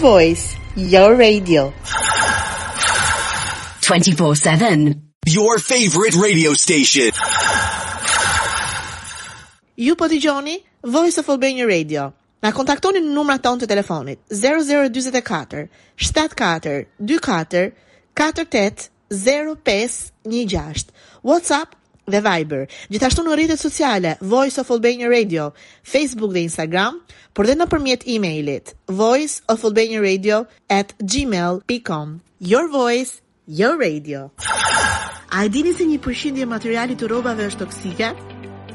voice, your radio. 24-7. Your favorite radio station. Ju po dëgjoni Voice of Albania Radio. Na kontaktoni në numrat tonë të telefonit 0044 74 24 48 0516 WhatsApp dhe Viber. Gjithashtu në rrjetet sociale Voice of Albania Radio, Facebook dhe Instagram, por dhe nëpërmjet emailit voiceofalbaniaradio@gmail.com. Your voice, your radio. A e dini se një përshindje materiali të rrobave është toksike?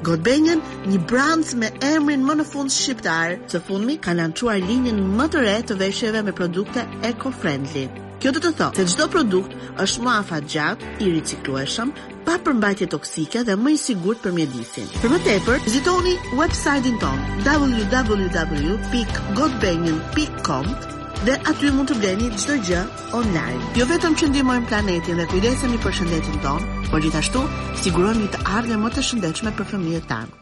Godbengen, një brand me emrin më në fund shqiptar, së fundmi ka lançuar linjën më të re të veshjeve me produkte eco-friendly. Kjo do të thotë se çdo produkt është më afatgjat, i riciklueshëm, pa përmbajtje toksike dhe më i sigurt për mjedisin. Për më tepër, vizitoni website-in ton www.godbengen.com dhe aty mund të bleni çdo gjë online. Jo vetëm që ndihmojmë planetin dhe kujdesemi për shëndetin ton, por gjithashtu sigurojmë një të ardhme më të shëndetshme për fëmijët tanë.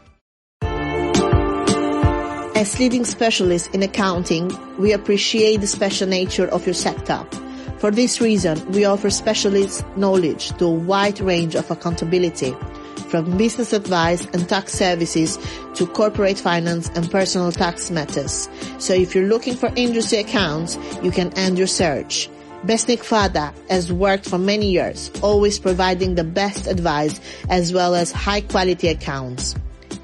As leading specialists in accounting, we appreciate the special nature of your sector. For this reason, we offer specialist knowledge to a wide range of accountability, from business advice and tax services to corporate finance and personal tax matters. So if you're looking for industry accounts, you can end your search. Besnik Fada has worked for many years, always providing the best advice as well as high quality accounts.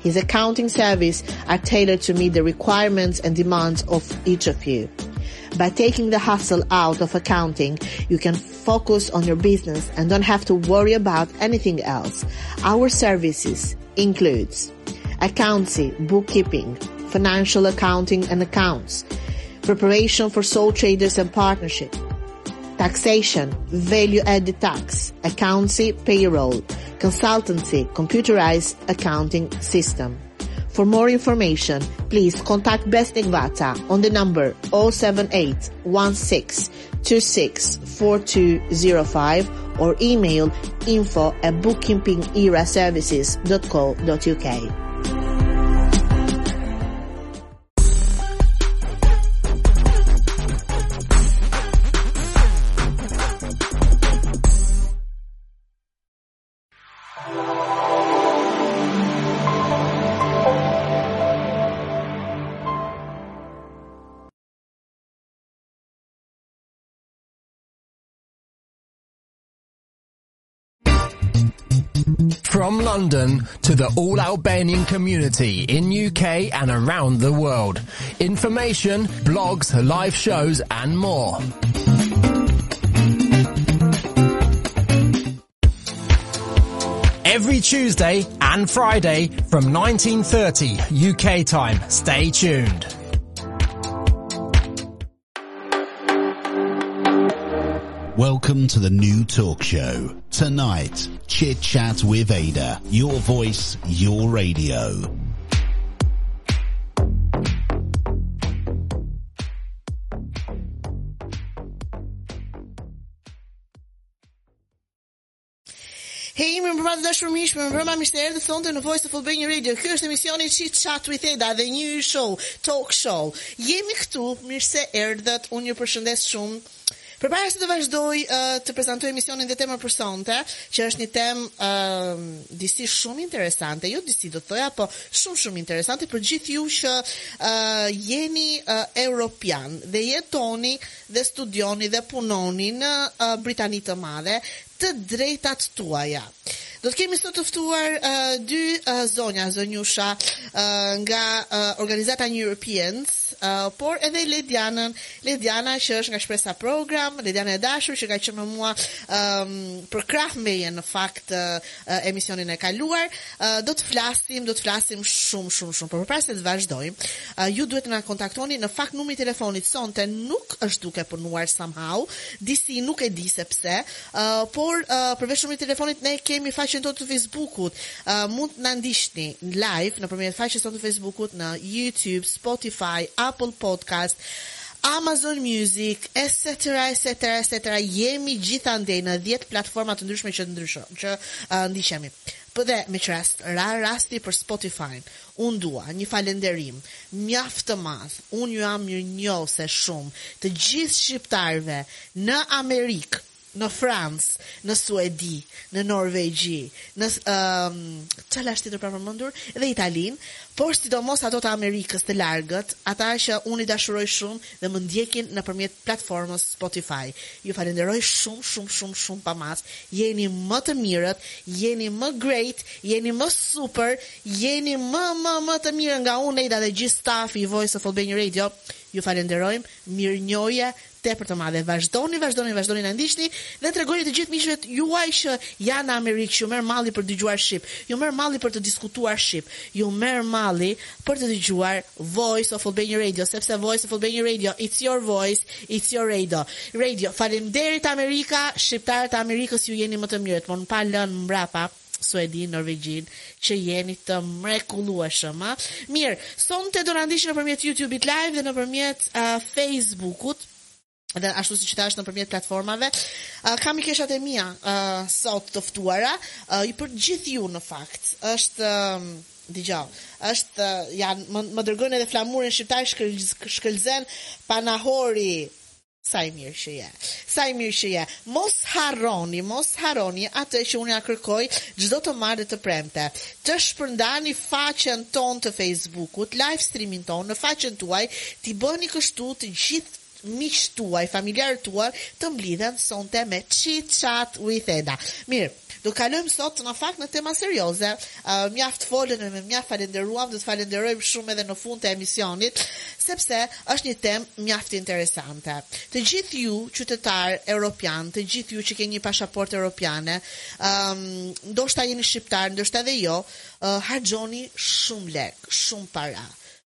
His accounting service are tailored to meet the requirements and demands of each of you. By taking the hustle out of accounting, you can focus on your business and don't have to worry about anything else. Our services includes accountancy, bookkeeping, financial accounting and accounts, preparation for sole traders and partnership, taxation, value-added tax, accountancy, payroll, consultancy, computerized accounting system. For more information, please contact Besnik Vata on the number 078 16 26 4205 or email info at bookkeepingeraservices.co.uk. From London to the all Albanian community in UK and around the world. Information, blogs, live shows and more. Every Tuesday and Friday from 1930 UK time. Stay tuned. Welcome to the new talk show. Tonight, Chit Chat with Ada. Your voice, your radio. Hej, më përma të dashur mish, më përma mishtë e erdhë thonte në Voice of Albania Radio. Kjo është emisioni Chit Chat with Eda dhe një show, talk show. Jemi këtu, mirë se erdhët, unë ju përshëndes shumë. Përpara se të vazhdoj uh, të prezantoj emisionin dhe temën për sonte, që është një temë uh, disi shumë interesante, jo disi do të thoja, po shumë shumë interesante për gjithë ju që uh, jeni uh, europian dhe jetoni dhe studioni dhe punoni në uh, Britani të Madhe të drejtat tuaja. Do të kemi sot të ftuar uh, dy uh, zonja, zonjusha uh, nga uh, organizata New Europeans, uh, por edhe Ledianën, Lediana që është nga Shpresa Program, Lediana e dashur që ka qenë me mua um, për krah meje në fakt uh, uh, emisionin e kaluar. Uh, do të flasim, do të flasim shumë shumë shumë, por përpara se të vazhdojmë, uh, ju duhet të na kontaktoni. Në fakt numri i telefonit sonte nuk është duke punuar somehow, disi nuk e di se pse, uh, por uh, përveç numrit të telefonit ne kemi faqen tonë të Facebookut. Uh, mund na ndiqni live nëpërmjet faqes tonë të Facebookut në YouTube, Spotify, Apple Podcast, Amazon Music, etc, etc, etc. Jemi gjithandej në 10 platforma të ndryshme që ndryshon, që uh, ndiqemi. Po dhe, me që rast, ra rasti për Spotify, unë dua një falenderim, mjaft të madh, unë ju am mirë njose shumë, të gjithë shqiptarve në Amerikë, në Francë, në Suedi, në Norvegji, në um, çfarë është tjetër pa përmendur, dhe Italin, por sidomos ato të Amerikës të largët, ata që unë i dashuroj shumë dhe më ndjekin nëpërmjet platformës Spotify. Ju falenderoj shumë shumë shumë shumë pa mas. Jeni më të mirët, jeni më great, jeni më super, jeni më më më të mirë nga unë Eda dhe gjithë stafi i Voice of Albania Radio. Ju falenderojmë, mirënjohje, tepër të madhe. Vazhdoni, vazhdoni, vazhdoni na ndiqni dhe tregoni të gjithë miqve juaj që janë në Amerikë, që merr malli për dëgjuar shqip, ju merr malli për të diskutuar shqip, ju merr malli për të dëgjuar Voice of Albania Radio, sepse Voice of Albania Radio, it's your voice, it's your radio. Radio, faleminderit Amerika, shqiptarët e Amerikës ju jeni më të mirët, mon pa lënë mbrapa. Suedi, Norvegjin, që jeni të mrekullueshëm? Mirë, sonte do na ndiqni nëpërmjet YouTube-it live dhe nëpërmjet uh, Facebook-ut dhe ashtu si që ta është në përmjet platformave, uh, kam i keshat e mija uh, sot të ftuara, uh, i për gjithë ju në fakt, është, um, digjo, është, uh, janë, më, më dërgën edhe flamurin shqiptar shkël, shkëlzen panahori, sa i mirë që je, sa i mirë që je, mos harroni, mos harroni atë që unë ja kërkoj gjdo të marrë të premte, të shpërndani faqen ton të Facebookut, live streaming ton, në faqen tuaj, ti bëni kështu të gjithë miqë tuaj, familjarë tuaj, të mblidhen sonte me chit chat with Eda. Mirë, do kalojmë sot në fakt në tema serioze. Uh, mjaft folën dhe mjaft falenderuam, do të falenderojmë shumë edhe në fund të emisionit, sepse është një temë mjaft interesante. Të gjithë ju qytetar europian, të gjithë ju që keni një pasaportë europiane, um, ndoshta jeni shqiptar, ndoshta edhe jo, uh, harxhoni shumë lek, shumë para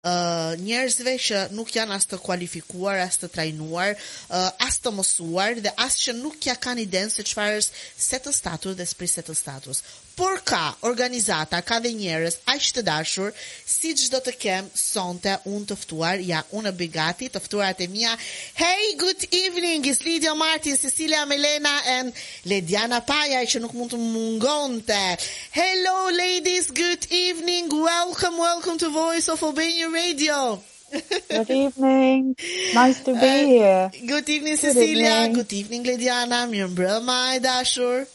uh, njerëzve që nuk janë as të kualifikuar, as të trajnuar, uh, as të mësuar dhe as që nuk ja kanë iden se çfarë është set status dhe spri set status. Por ka organizata, ka dhe njerëz aq të dashur, siç do të kem sonte unë të ftuar, ja, unë bigati të ftuarat e mia. Hey, good evening. It's Lydia Martin, Cecilia Melena and Lediana Paja që nuk mund të mungonte. Hello ladies, good evening. Welcome, welcome to Voice of Albania Radio. Good evening. Nice to be Uh, here. Good evening, Good Cecilia. evening. Good evening, Lediana. Mirë mbrëma e dashur.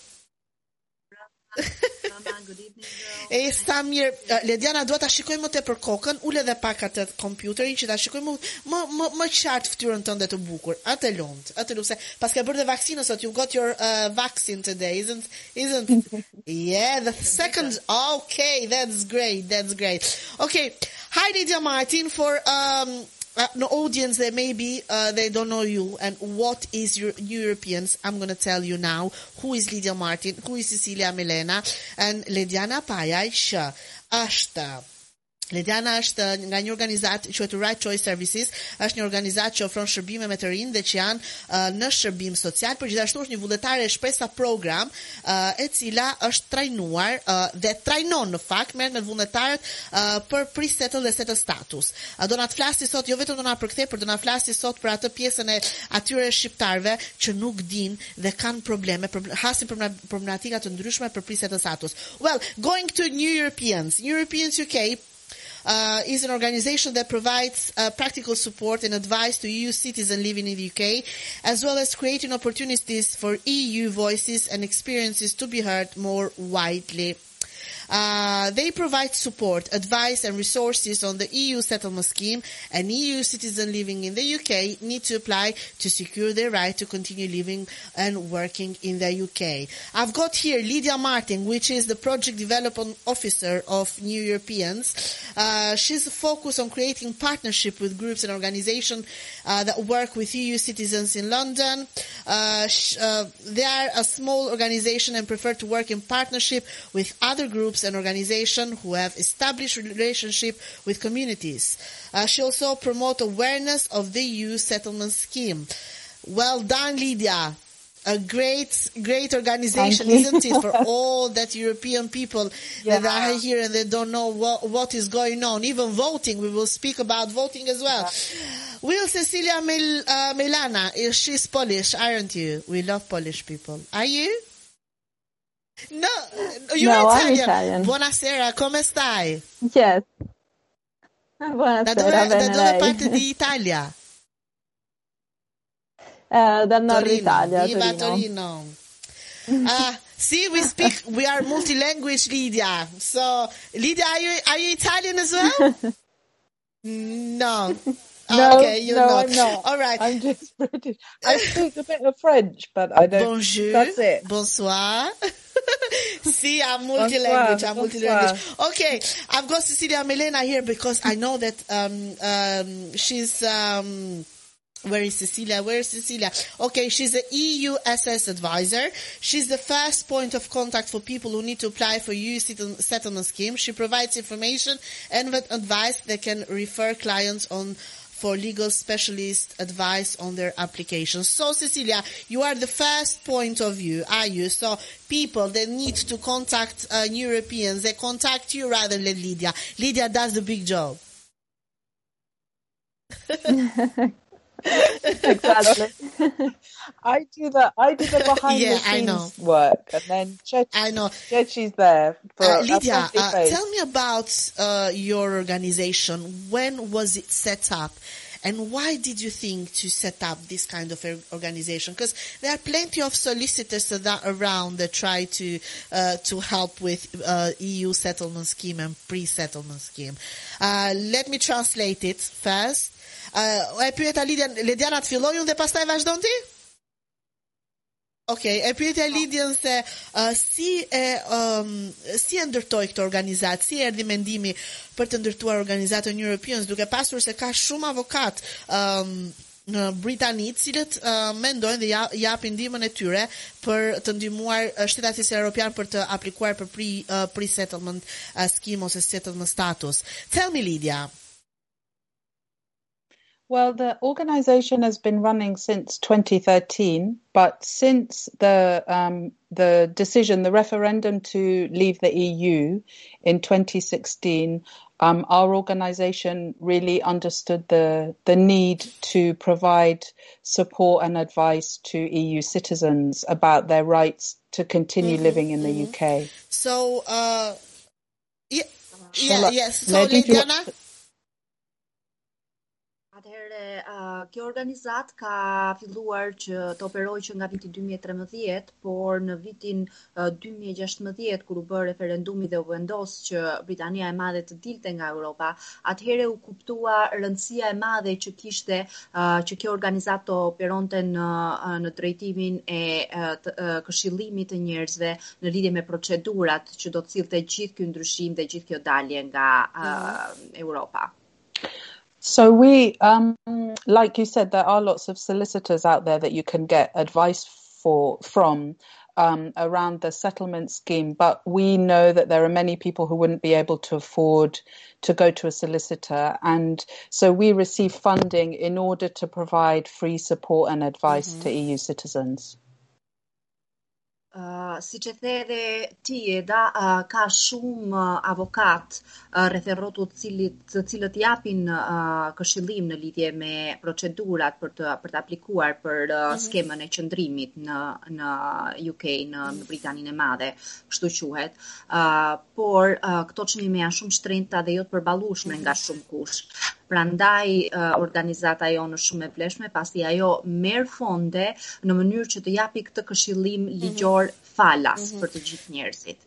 E sa mirë, uh, Lediana dua ta shikoj më tepër kokën, ule dhe pak atë kompjuterin që ta shikoj më më më, qartë fytyrën tënde të bukur. Atë lumt, atë lumt se pas ka bërë dhe vaksinën sot, you got your uh, vaccine today, isn't isn't Yeah, the second Okay, that's great. That's great. Okay. Hi Lydia Martin for um uh, no audience that maybe uh, they don't know you. And what is your Europeans. I'm going to tell you now. Who is Lydia Martin, who is Cecilia Milena? And Lediana Pajaj që është Lediana është nga një organizat që quhet Right Choice Services, është një organizat që ofron shërbime me të rinj dhe që janë uh, në shërbim social, por gjithashtu është një vullnetare e shpresa program uh, e cila është trajnuar uh, dhe trajnon në fakt merret me vullnetarët uh, për pre-settle dhe settle status. Uh, do na të flasi sot jo vetëm do na përkthej, por do na flasi sot për atë pjesën e atyre shqiptarëve që nuk dinë dhe kanë probleme, problem, hasin problema- problematika të ndryshme për pre-settle status. Well, going to New Europeans, New Europeans UK uh, is an organization that provides uh, practical support and advice to EU citizens living in the UK, as well as creating opportunities for EU voices and experiences to be heard more widely. Uh, they provide support, advice, and resources on the EU settlement scheme, and EU citizens living in the UK need to apply to secure their right to continue living and working in the UK. I've got here Lydia Martin, which is the project development officer of New Europeans. Uh, she's focused on creating partnership with groups and organizations uh, that work with EU citizens in London. Uh, sh- uh, they are a small organization and prefer to work in partnership with other groups and organizations who have established relationship with communities. Uh, she also promotes awareness of the EU settlement scheme. Well done, Lydia. A great, great organization, isn't it, for all that European people that are here and they don't know what, what is going on. Even voting, we will speak about voting as well. Will Cecilia Mil, uh, Milana, is she's Polish, aren't you? We love Polish people. Are you? No, you're No, I'm Italian. Italian. Buonasera, come stai? Yes. Da Buonasera, dove, da dove parte di Italia? Eh, dal nord Torino. Italia, Viva Torino. Torino. Uh, see, we speak, we are multi-language, Lydia. So, Lydia, are you, are you Italian as well? no. No, okay, you're no, not. I'm not. All right. I'm just British. I speak a bit of French, but I don't. Bonjour. That's it. Bonsoir. See, I'm multi-language. I'm Bonsoir, multi-language. Okay, I've got Cecilia Melena here because I know that um, um, she's. Um, where is Cecilia? Where is Cecilia? Okay, she's the EU SS advisor. She's the first point of contact for people who need to apply for EU settle- settlement scheme. She provides information and with advice they can refer clients on for legal specialist advice on their application. So Cecilia, you are the first point of view, are you? So people, they need to contact uh, Europeans. They contact you rather than Lydia. Lydia does the big job. exactly. I do the I do the behind Yeah, the I scenes know. work, and then Chet, I know. Chetchi's there for Uh, Lydia, uh, tell me about uh, your organization. When was it set up? And why did you think to set up this kind of organization? Because there are plenty of solicitors that around that try to uh, to help with uh, EU settlement scheme and pre-settlement scheme. Uh, let me translate it first. Uh, e pyeta Lidian, Lidiana të dhe pastaj vazhdon ti? Okej, e pyetja Lidjen se uh, si e um, si e ndërtoi këtë organizatë, si erdhi mendimi për të ndërtuar organizatën Europeans, duke pasur se ka shumë avokat um, në Britani, të cilët uh, mendojnë dhe ja, japin ndihmën e tyre për të ndihmuar uh, shtetatisë europian për të aplikuar për pre, uh, pre-settlement uh, scheme ose settlement status. Tell me, Lydia. Well, the organization has been running since 2013, but since the um, the decision, the referendum to leave the EU in 2016, um, our organization really understood the the need to provide support and advice to EU citizens about their rights to continue living in the UK. So, uh, yeah, yeah, yes. So, Lady, do you- Lydiana? Atëherë, uh, kjo organizat ka filluar që të operojë që nga viti 2013, por në vitin uh, 2016 kur u bë referendumi dhe u vendos që Britania e Madhe të dilte nga Europa, atëherë u kuptua rëndësia e madhe që kishte uh, që kjo organizat të operonte në në drejtimin e të, këshillimit të njerëzve në lidhje me procedurat që do të cillte gjithë ky ndryshim dhe gjithë kjo dalje nga uh, Europa. So we, um, like you said, there are lots of solicitors out there that you can get advice for from um, around the settlement scheme. But we know that there are many people who wouldn't be able to afford to go to a solicitor, and so we receive funding in order to provide free support and advice to EU citizens. Uh, si që the edhe ti Eda, uh, ka shumë uh, avokat uh, rreth rrotullt cilit, të cilët japin uh, këshillim në lidhje me procedurat për të për të aplikuar për uh, skemën e qëndrimit në në UK në, në Britaninë e Madhe, kështu quhet. Uh, por uh, këto çmime janë shumë shtrenjta dhe jo të përballueshme nga shumë kush. Prandaj organizata jonë është shumë e vlefshme, pasi ajo merr fonde në mënyrë që të japi këtë këshillim ligjor falas për të gjithë njerëzit.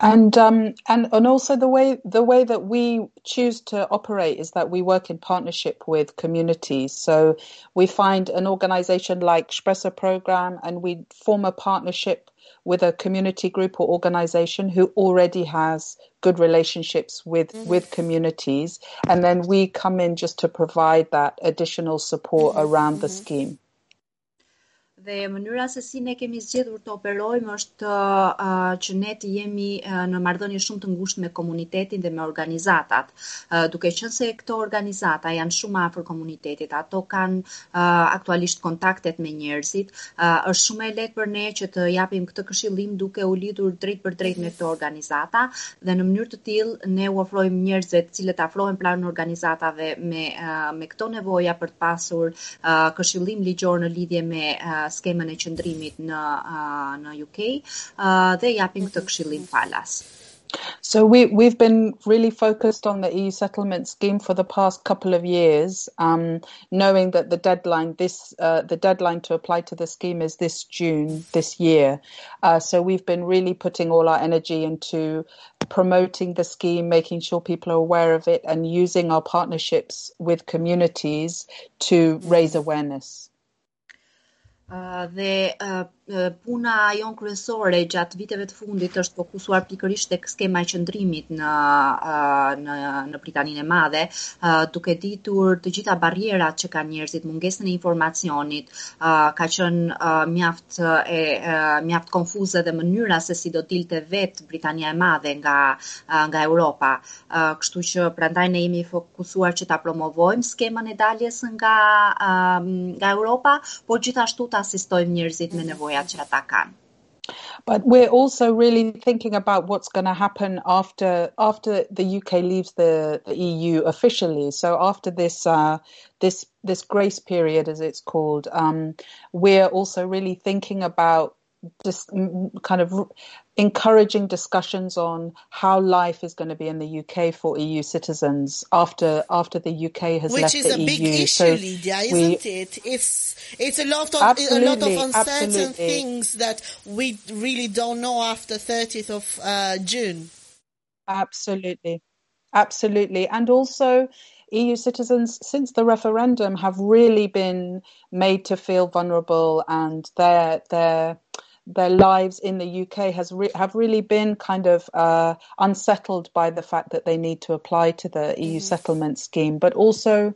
And um and and also the way the way that we choose to operate is that we work in partnership with communities. So we find an organization like Shpresa Program and we form a partnership with a community group or organization who already has good relationships with mm-hmm. with communities and then we come in just to provide that additional support mm-hmm. around the mm-hmm. scheme. Dhe mënyra se si ne kemi zgjedhur të operojmë është uh, që ne të jemi uh, në marrëdhënie shumë të ngushtë me komunitetin dhe me organizatat. Uh, duke qenë se këto organizata janë shumë afër komunitetit, ato kanë uh, aktualisht kontaktet me njerëzit, uh, është shumë e lehtë për ne që të japim këtë këshillim duke u lidhur drejt për drejt me këto organizata dhe në mënyrë të tillë ne u ofrojmë njerëzve të cilët afrohen pranë organizatave me uh, me këto nevoja për të pasur uh, këshillim ligjor në lidhje me uh, skemën e qëndrimit në në UK dhe japim këtë falas. So we we've been really focused on the EU settlement scheme for the past couple of years, um, knowing that the deadline this uh, the deadline to apply to the scheme is this June this year. Uh, so we've been really putting all our energy into promoting the scheme, making sure people are aware of it, and using our partnerships with communities to raise awareness. Uh, dhe uh, puna jon kryesore gjatë viteve të fundit është fokusuar pikërisht tek skema e qëndrimit në në në Britaninë e Madhe, duke ditur të gjitha barrierat që kanë njerëzit, mungesën e informacionit, ka qenë mjaft e mjaft konfuze dhe mënyra se si do dilte vet Britania e Madhe nga nga Europa. Kështu që prandaj ne jemi fokusuar që ta promovojmë skemën e daljes nga nga Europa, por gjithashtu ta asistojmë njerëzit me nevojë But we're also really thinking about what's going to happen after after the UK leaves the, the EU officially. So after this uh, this this grace period, as it's called, um, we're also really thinking about just kind of encouraging discussions on how life is going to be in the UK for EU citizens after after the UK has Which left the EU. Which is a big issue, so Lydia, isn't we, it? It's it's a lot of a lot of uncertain absolutely. things that we really don't know after 30th of uh, June. Absolutely, absolutely, and also. EU citizens, since the referendum, have really been made to feel vulnerable, and their their their lives in the UK has re- have really been kind of uh, unsettled by the fact that they need to apply to the EU settlement scheme, but also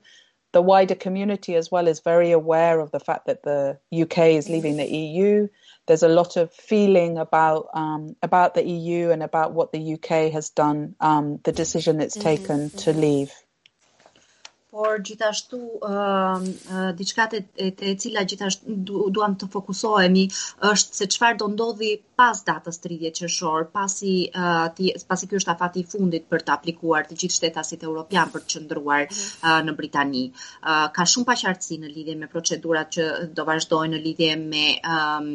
the wider community as well is very aware of the fact that the UK is leaving the EU. There's a lot of feeling about um, about the EU and about what the UK has done, um, the decision it's taken to leave. Por gjithashtu uh, uh, diçka te, e cila gjithashtu du, duam të fokusohemi është se çfarë do ndodhi pas datës 30 qershor, pasi uh, ti, pasi ky është afati i fundit për të aplikuar të gjithë shtetasit evropian për të qëndruar uh, në Britani. Uh, ka shumë paqartësi në lidhje me procedurat që do vazhdojnë në lidhje me um,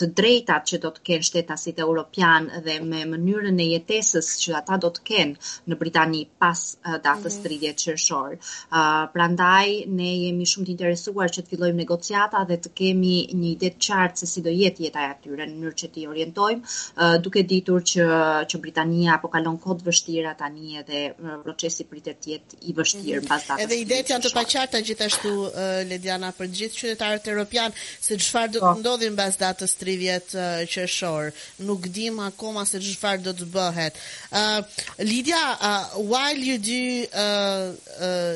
të drejtat që do të kenë shtetasit evropian dhe me mënyrën e jetesës që ata do të kenë në Britani pas uh, datës 30 qershor. Uh, prandaj ne jemi shumë të interesuar që të fillojmë negociata dhe të kemi një ide të qartë se si do jetë jeta e atyre në mënyrë që t'i orientojmë, uh, duke ditur që që Britania po kalon kohë të vështira tani edhe procesi pritet të jetë i vështirë mbas datës. Edhe idetë janë të paqarta gjithashtu uh, Lediana për gjithë qytetarët evropian se çfarë do të ndodhi mbas datës 30 uh, qershor. Nuk dim akoma se çfarë do të bëhet. Uh, Lydia, uh, while you do uh, uh,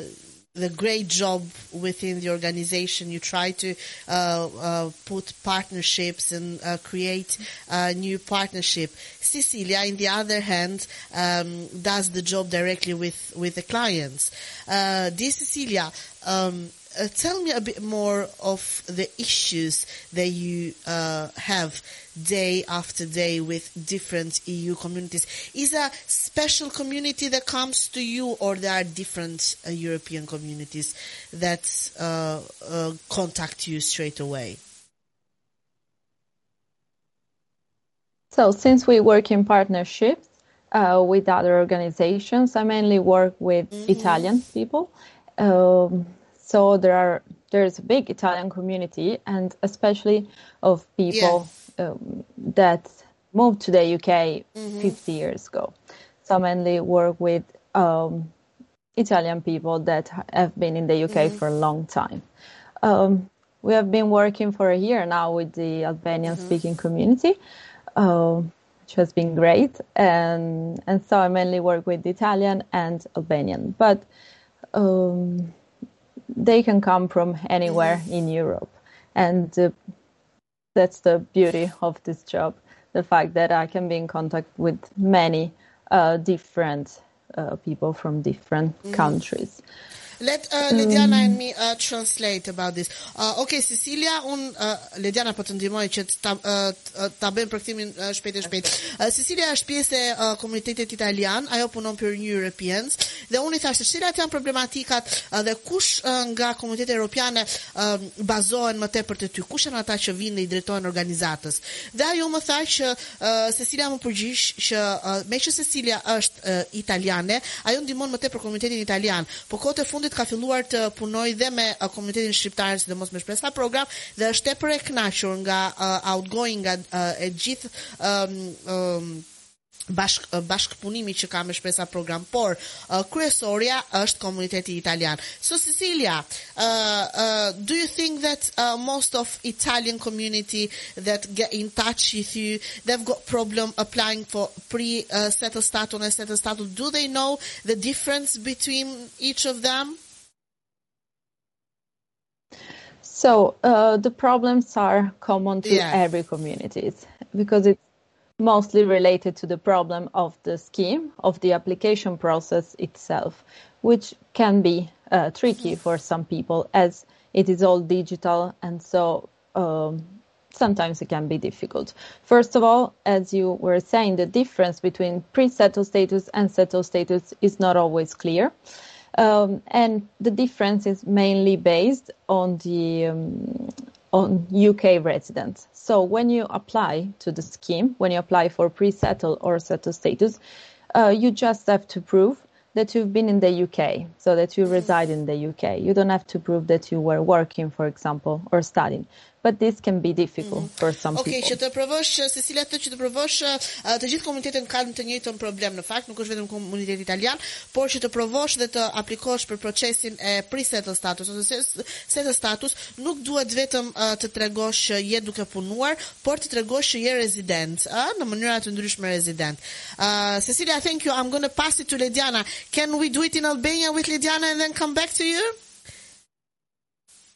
the great job within the organization. You try to uh, uh, put partnerships and uh, create a new partnership. Cecilia, in the other hand, um, does the job directly with, with the clients. dear Cecilia, um, uh, tell me a bit more of the issues that you uh, have day after day with different EU communities. Is a special community that comes to you, or there are different uh, European communities that contact you straight away? So, since we work in partnerships with other organizations, I mainly work with mm-hmm. Italian people. Um, so there are there's a big Italian community, and especially of people yeah. um, that moved to the UK mm-hmm. 50 years ago. So I mainly work with um, Italian people that have been in the UK mm-hmm. for a long time. Um, we have been working for a year now with the Albanian mm-hmm. speaking community, uh, which has been great. And and so I mainly work with Italian and Albanian, but um, they can come from anywhere in Europe. And uh, that's the beauty of this job the fact that I can be in contact with many uh, different uh, people from different mm-hmm. countries. Let uh, Lediana and me uh, translate about this. Uh, okay, Cecilia, un uh, Lediana po të ndihmoj që ta, uh, ta bëjmë përkthimin uh, shpejt e shpejt. Uh, Cecilia është pjesë e uh, komunitetit italian, ajo punon për New Europeans dhe unë i thashë se cilat janë problematikat uh, dhe kush uh, nga komunitetet europiane uh, bazohen më tepër te ty. Kush janë ata që vinë dhe i drejtojnë organizatës. Dhe ajo më tha që uh, Cecilia më përgjigj që uh, me Cecilia është uh, italiane, ajo ndihmon më tepër komunitetin italian. Po kohët e fundit ka filluar të punojë dhe me uh, komunitetin shqiptar, sidomos me shpresa program dhe është tepër e kënaqur nga uh, outgoing nga uh, e gjithë um, um, bashk bashkëpunimi që ka me shpresa program, por uh, kryesorja është komuniteti italian. So Cecilia, uh, uh, do you think that uh, most of Italian community that get in touch with you, they've got problem applying for pre-settled status and settled status? Do they know the difference between each of them? So uh, the problems are common to Yeah. every communities because it's mostly related to the problem of the scheme of the application process itself, which can be uh, tricky for some people as it is all digital and so um, sometimes it can be difficult. First of all, as you were saying, the difference between pre-settled status and settled status is not always clear. Um, and the difference is mainly based on the um, on UK residents. So when you apply to the scheme, when you apply for pre-settled or settled status, uh, you just have to prove that you've been in the UK, so that you reside in the UK. You don't have to prove that you were working, for example, or studying. But this can be difficult for some Okej, people. që të provosh Cecilia të që të provosh të gjithë komunitetet kanë të njëjtën problem në fakt, nuk është vetëm komuniteti italian, por që të provosh dhe të aplikosh për procesin e pre-settled status ose se- settled status, nuk duhet vetëm të tregosh që je duke punuar, por të tregosh që je rezident, ë, në mënyra të ndryshme rezident. Uh, Cecilia, thank you. I'm going to pass it to Lediana. Can we do it in Albania with Lediana and then come back to you?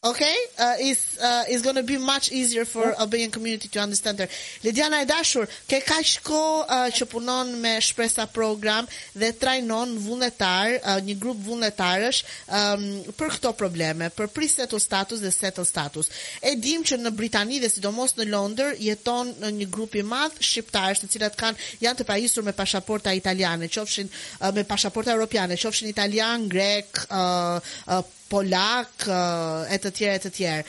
Okay, uh, it's uh, it's going to be much easier for Albanian community to understand her. Lidiana e dashur, ke kaq kohë uh, që punon me shpresa program dhe trajnon vullnetar, uh, një grup vullnetarësh um, për këto probleme, për pre-settled status dhe settled status. E dim që në Britani dhe sidomos në Londër jeton në një grup i madh shqiptarësh, të cilat kanë janë të pajisur me pasaporta italiane, qofshin uh, me pasaporta europiane, qofshin italian, grek, uh, uh, polak e të tjerë e të tjerë.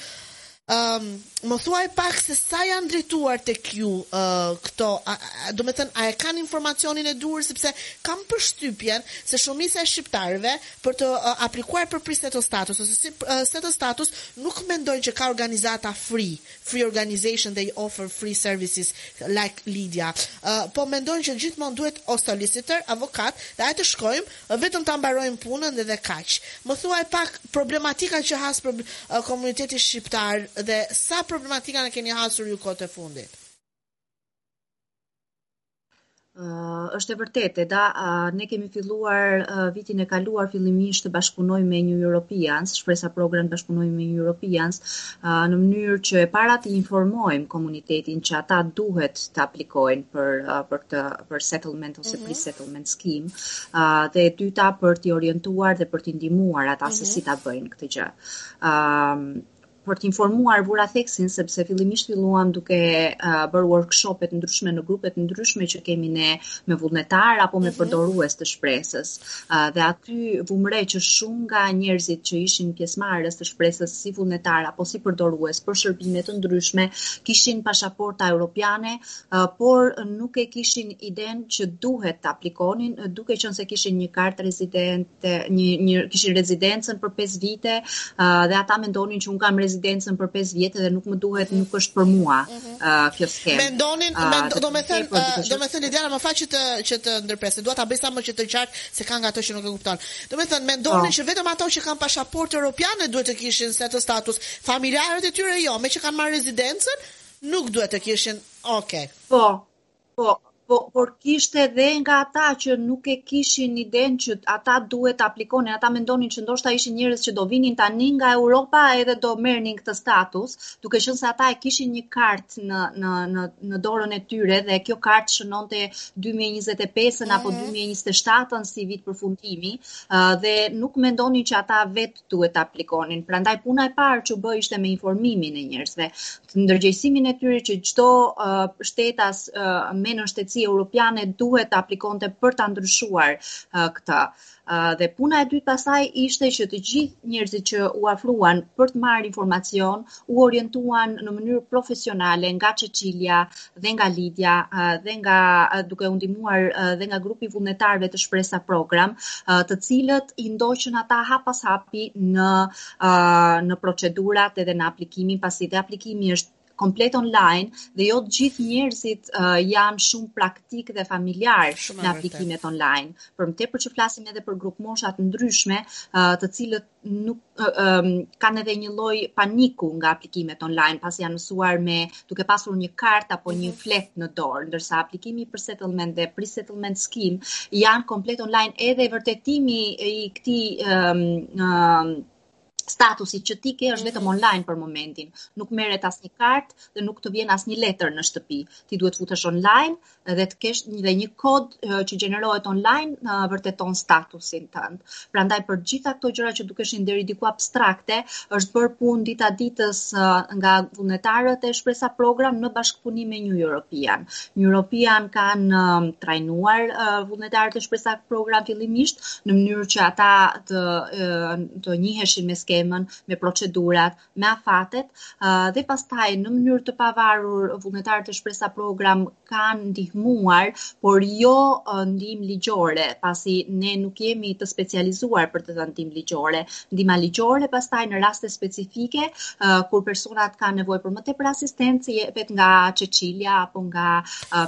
Um, më thuaj pak se sa janë drejtuar tek ju uh, këto, a, a, do me thënë, a e kanë informacionin e duhur, sepse kam përshtypjen se shumica e shqiptarëve për të uh, aplikuar për pre-settled status, ose si uh, settled status, nuk mendojnë që ka organizata free, free organization, they offer free services like Lydia, uh, po mendojnë që gjithmonë duhet o solicitor, avokat, dhe ajë të shkojmë, uh, vetëm të mbarojmë punën dhe dhe kaq. Më thuaj pak problematika që has për uh, komuniteti shqiptar dhe sa problematika në keni hasur ju kohët e fundit? Uh, është e vërtetë, da, uh, ne kemi filluar uh, vitin e kaluar fillimisht të bashkunojmë me New Europeans, shpresa program të bashkunojmë me New Europeans, uh, në mënyrë që e para të informojmë komunitetin që ata duhet të aplikojnë për uh, për të për settlement ose pre-settlement scheme, uh, dhe e dyta për t'i orientuar dhe për t'i ndihmuar ata se si ta bëjnë këtë gjë. Um, për të informuar vura theksin sepse fillimisht filluam duke uh, bërë workshopet ndryshme në grupet ndryshme që kemi ne me vullnetar apo me përdorues të shpresës. Uh, dhe aty vumre që shumë nga njerëzit që ishin pjesëmarrës të shpresës si vullnetar apo si përdorues për shërbime të ndryshme kishin pasaporta europiane, uh, por nuk e kishin iden që duhet të aplikonin, duke qenë se kishin një kartë rezidente, një, një kishin rezidencën për 5 vite, uh, dhe ata mendonin që un kam rezidencën për 5 vjet dhe nuk më duhet, nuk është për mua uh, kjo skemë. Mendonin, uh, duke do me thënë Lidiana, më faq që të që të ndërpresë. Dua ta bëj sa më që të qartë se ka nga ato që nuk e kupton. Do me thënë, mendonin Po. që vetëm ato që kanë pasaportë europiane duhet të kishin settled status. Familjarët e tyre jo, me që kanë marrë rezidencën, nuk duhet të kishin. Okej. Po, po, Po, por kishte edhe nga ata që nuk e kishin iden që ata duhet aplikonin, ata mendonin që ndoshta ishin njerëz që do vinin tani nga Europa edhe do merrnin këtë status, duke qenë se ata e kishin një kartë në në në në dorën e tyre dhe kjo kartë shënonte 2025-ën mm. apo 2027-ën mhm. si vit përfundimi, dhe nuk mendonin që ata vetë duhet aplikonin. Prandaj puna e parë që bë ishte me informimin e njerëzve, ndërgjegjësimin e tyre që çdo uh, shtetas uh, me në shtetësi europiane duhet të aplikonte për ta ndryshuar uh, këtë. Uh, dhe puna e dytë pasaj ishte që të gjithë njerëzit që u afruan për të marrë informacion, u orientuan në mënyrë profesionale nga Cecilia dhe nga Lidia uh, dhe nga uh, duke u ndihmuar uh, dhe nga grupi vullnetarëve të Shpresa Program, uh, të cilët i ndoqën ata hap pas hapi në uh, në procedurat edhe në aplikimin, pasi dhe aplikimi është komplet online dhe jo të gjithë njerëzit uh, janë shumë praktik dhe familjar shumë në aplikimet online. Për më tepër që flasim edhe për grup mosha të ndryshme, uh, të cilët nuk uh, um, kanë edhe një lloj paniku nga aplikimet online, pasi janë mësuar me duke pasur një kartë apo një mhm. flet në dorë, ndërsa aplikimi për settlement dhe pre-settlement scheme janë komplet online edhe vërtetimi i këtij um, um, statusi që ti ke është vetëm online për momentin. Nuk merret asnjë kartë dhe nuk të vjen asnjë letër në shtëpi. Ti duhet futesh online dhe të kesh një dhe një kod që gjenerohet online në vërteton statusin tënd. Prandaj për gjitha këto gjëra që dukeshin deri diku abstrakte, është bërë punë dita ditës nga vullnetarët e Shpresa Program në bashkëpunim me New European. New European kanë trajnuar vullnetarët e Shpresa Program fillimisht në mënyrë që ata të të njiheshin me skemën, me procedurat, me afatet, dhe pastaj në mënyrë të pavarur vullnetarët e shpresa program kanë ndihmuar, por jo ndihmë ligjore, pasi ne nuk jemi të specializuar për të dhënë ndihmë ligjore. Ndihma ligjore pastaj në raste specifike, kur personat kanë nevojë për më tepër asistencë, jepet nga Cecilia apo nga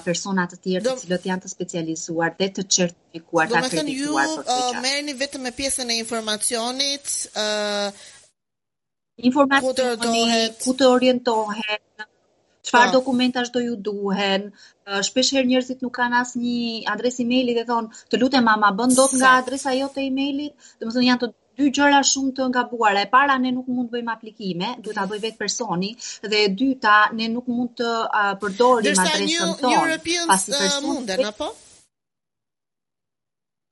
persona të tjerë të cilët janë të specializuar dhe të akredituar për këtë. Do të merrni vetëm me pjesën e informacionit, uh, informacioni, ku të orientohen, çfarë po. dokumentash do ju duhen. Shpesh herë njerëzit nuk kanë asnjë adresë emaili dhe thon, "Të lutem mama, bën dot nga adresa jote emailit." Domethënë janë të dy gjëra shumë të ngabuara. E para ne nuk mund të bëjmë aplikime, duhet ta bëj vetë personi dhe e dyta ne nuk mund të uh, përdorim adresën tonë. Pasi personi uh, munden apo?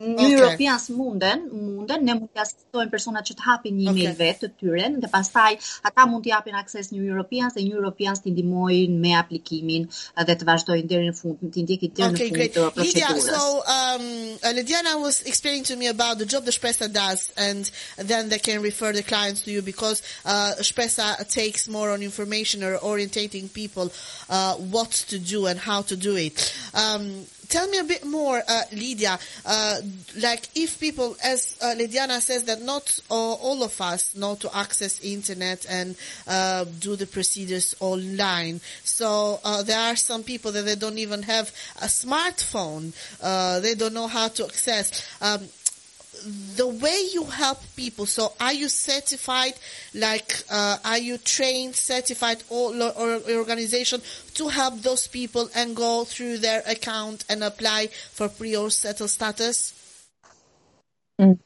Një okay. Europians munden, munden, ne mund të asistojmë personat që të hapin një email okay. vetë të tyre, dhe pastaj ata mund të japin akses një Europians dhe një Europians të ndihmojnë me aplikimin dhe të vazhdojnë deri në fund, të ndjekin deri okay, në fund të procedurës. Lydia, so um, uh, Lidiana was explaining to me about the job the Shpresa does, and then they can refer the clients to you because uh, Shpresa takes more on information or orientating people uh, what to do and how to do it. Um, tell me a bit more, uh, Lydia. Uh, like, if people, as uh, Lydiana says, that not all of us know to access internet and uh, do the procedures online. So uh, there are some people that they don't even have a smartphone. Uh, they don't know how to access. Um, the way you help people so are you certified like uh, are you trained certified or, or, organization to help those people and go through their account and apply for pre or settle status mm.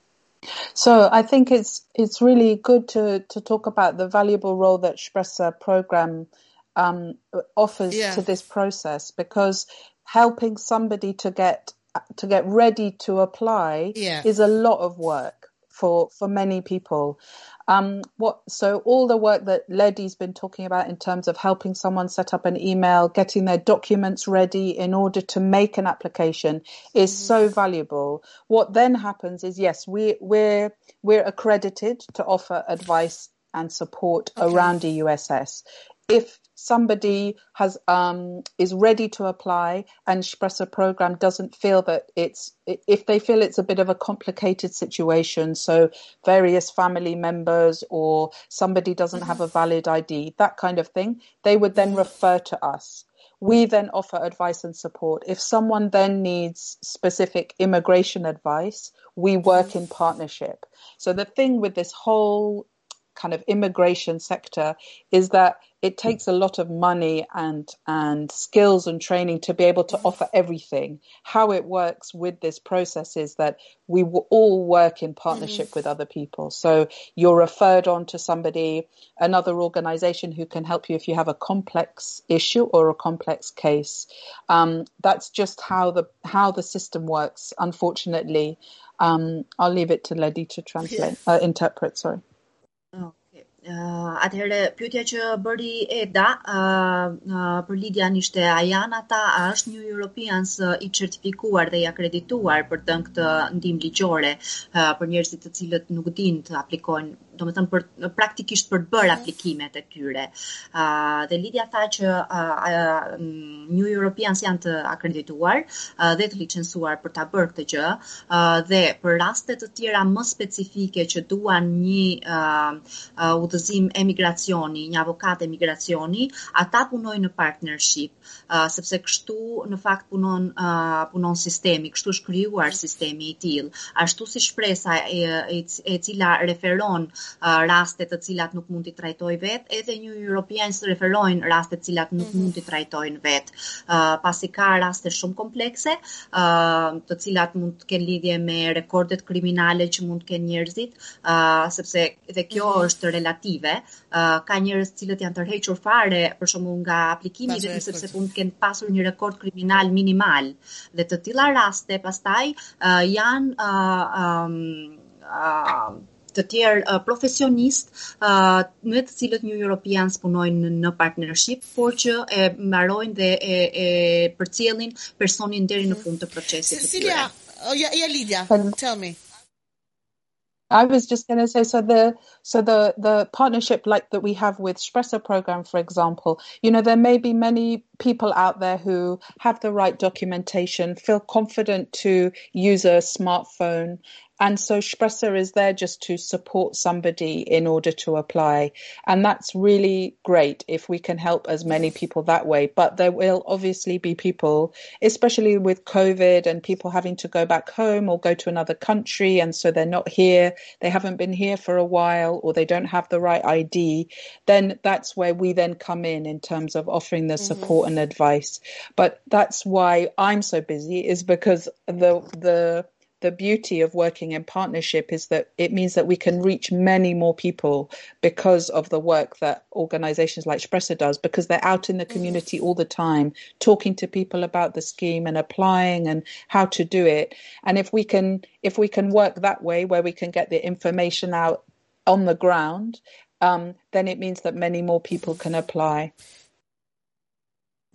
so i think it's it's really good to to talk about the valuable role that Shpresa program um, offers yeah. to this process because helping somebody to get to get ready to apply yeah. is a lot of work for for many people. Um, what so all the work that Ledi's been talking about in terms of helping someone set up an email, getting their documents ready in order to make an application is mm-hmm. so valuable. What then happens is yes, we we're we're accredited to offer advice and support okay. around EUSS. If somebody has um, is ready to apply and Shpresa program doesn't feel that it's if they feel it's a bit of a complicated situation so various family members or somebody doesn't have a mm-hmm. valid ID that kind of thing they would then mm-hmm. refer to us. We then offer advice and support. If someone then needs specific immigration advice we work in mm-hmm. partnership. So the thing with this whole kind of immigration sector is that it takes a lot of money and and skills and training to be able to offer everything. How it works with this process is that we will all work in partnership mm-hmm. with other people. So you're referred on to somebody, another organization who can help you if you have a complex issue or a complex case. Um, that's just how the how the system works. Unfortunately, um, I'll leave it to Ledi to translate, uh, interpret. Sorry. Oh. Uh, atëherë pyetja që bëri Eda uh, uh, për Lidjan ishte a janë ata a është New Europeans i certifikuar dhe i akredituar për të këtë ndihmë ligjore uh, për njerëzit të cilët nuk dinë të aplikojnë do më thëmë për, praktikisht për të bërë aplikimet e tyre. Uh, dhe Lidja tha që uh, uh, New Europeans janë të akredituar uh, dhe të licensuar për të bërë këtë gjë uh, dhe për rastet të tjera më specifike që duan një uh, uh, udhëzim emigracioni, një avokat emigracioni, ata punojnë në partnership, uh, sepse kështu në fakt punon, uh, punon sistemi, kështu është krijuar sistemi i tillë. Ashtu si shpresa e, e, e cila referon raste të cilat nuk mund t'i trajtoj vet, edhe një European së referojnë raste të cilat nuk mund t'i trajtojnë vet. Pasi ka raste shumë komplekse, të cilat mund të kenë lidhje me rekordet kriminale që mund të kenë njerëzit, sepse edhe kjo mhm. është relative. Ka njerëz të cilët janë tërhequr fare, për shembull nga aplikimi vetëm sepse mund të kenë pasur një rekord kriminal minimal. Dhe të tilla raste pastaj janë um, uh, të tjerë uh, profesionist uh, me të cilët New Europeans punojnë në partnership, por që e mbarojnë dhe e, e përcjellin personin deri në fund të procesit të tyre. Cecilia, oh, ja, ja Lydia, tell me. I was just going to say, so the so the the partnership like that we have with Shpresa program, for example, you know, there may be many people out there who have the right documentation, feel confident to use a smartphone, and so Shpresa is there just to support somebody in order to apply. And that's really great if we can help as many people that way. But there will obviously be people, especially with COVID and people having to go back home or go to another country. And so they're not here. They haven't been here for a while or they don't have the right ID. Then that's where we then come in in terms of offering the mm-hmm. support and advice. But that's why I'm so busy is because the, the, the beauty of working in partnership is that it means that we can reach many more people because of the work that organizations like Shpresa does, because they're out in the community all the time, talking to people about the scheme and applying and how to do it. And if we can, if we can work that way, where we can get the information out on the ground, um, then it means that many more people can apply.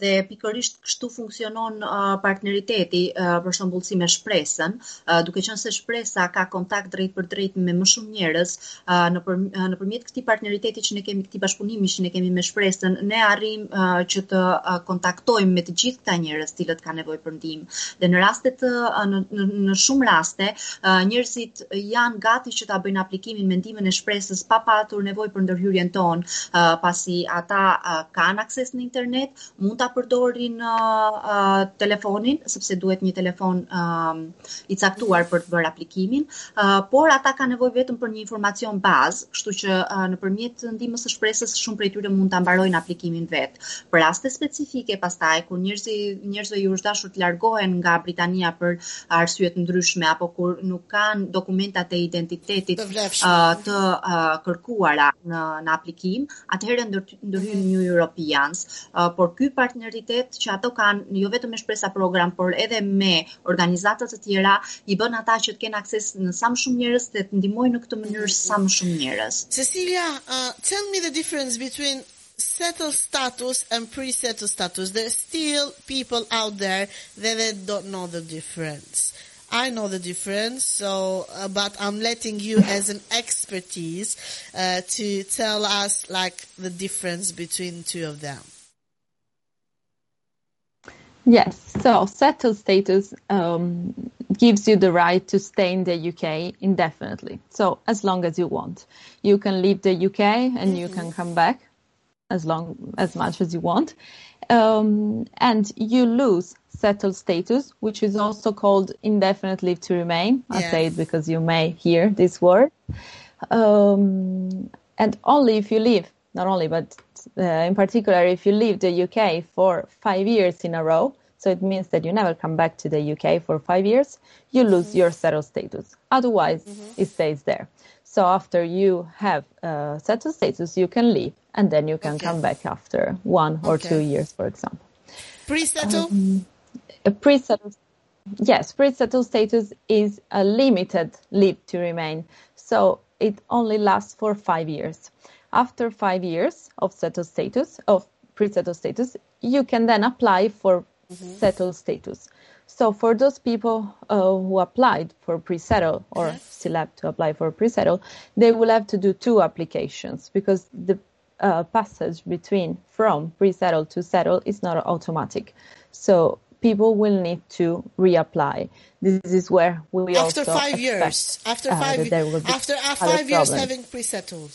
Dhe pikërisht kështu funksionon uh, partneriteti uh, për shembull si me shpresën, uh, duke qenë se shpresa ka kontakt drejt për drejt me më shumë njerëz, uh, nëpër uh, nëpërmjet këtij partneriteti që ne kemi këtij bashkëpunimi që ne kemi me shpresën, ne arrim uh, që të uh, kontaktojmë me të gjithë këta njerëz të cilët kanë nevojë për ndihmë. Dhe në raste të uh, në, në, në shumë raste, uh, njerëzit janë gati që ta bëjnë aplikimin me ndihmën e shpresës pa patur nevojë për ndërhyrjen tonë, uh, pasi ata uh, kanë akses në internet, mund ta përdorin uh, uh, telefonin, sepse duhet një telefon uh, i caktuar për të bërë aplikimin, uh, por ata kanë nevojë vetëm për një informacion bazë, kështu që uh, nëpërmjet ndihmës së shpresës shumë prej tyre mund ta mbarojnë aplikimin vet. Për raste specifike pastaj kur njerëzit njerëzve ju është dashur të largohen nga Britania për arsye të ndryshme apo kur nuk kanë dokumentat e identitetit uh, të uh, kërkuara në në aplikim, atëherë ndërhyn New Europeans, uh, por ky partneritet që ato kanë jo vetëm me shpresa program, por edhe me të tjera, i bën ata që të kenë akses në sa më shumë njerëz dhe të ndihmojnë në këtë mënyrë sa më shumë njerëz. Cecilia, uh, tell me the difference between settled status and pre-settled status. There's still people out there that they don't know the difference. I know the difference, so uh, but I'm letting you as an expertise uh, to tell us like the difference between two of them. Yes, so settled status um, gives you the right to stay in the UK indefinitely. So as long as you want, you can leave the UK and mm-hmm. you can come back as long as much as you want, um, and you lose settled status, which is also called indefinite leave to remain. I say it because you may hear this word. Um, and only if you leave, not only, but uh, in particular, if you leave the UK for five years in a row, so it means that you never come back to the UK for five years, you lose mm-hmm. your settled status. Otherwise, mm-hmm. it stays there. So after you have uh, settled status, you can leave, and then you can okay. come back after one or okay. two years, for example. Pre-settle? Um, pre-settle. Yes, pre-settled status is a limited leave to remain. So it only lasts for five years. After five years of settled status, of pre-settled status, you can then apply for mm-hmm. settled status. So for those people uh, who applied for pre-settle or mm-hmm. still have to apply for pre-settle, they will have to do two applications because the uh, passage between from pre-settle to settle is not automatic. So people will need to reapply. This is where we after also five years. After uh, five, after five years having pre-settled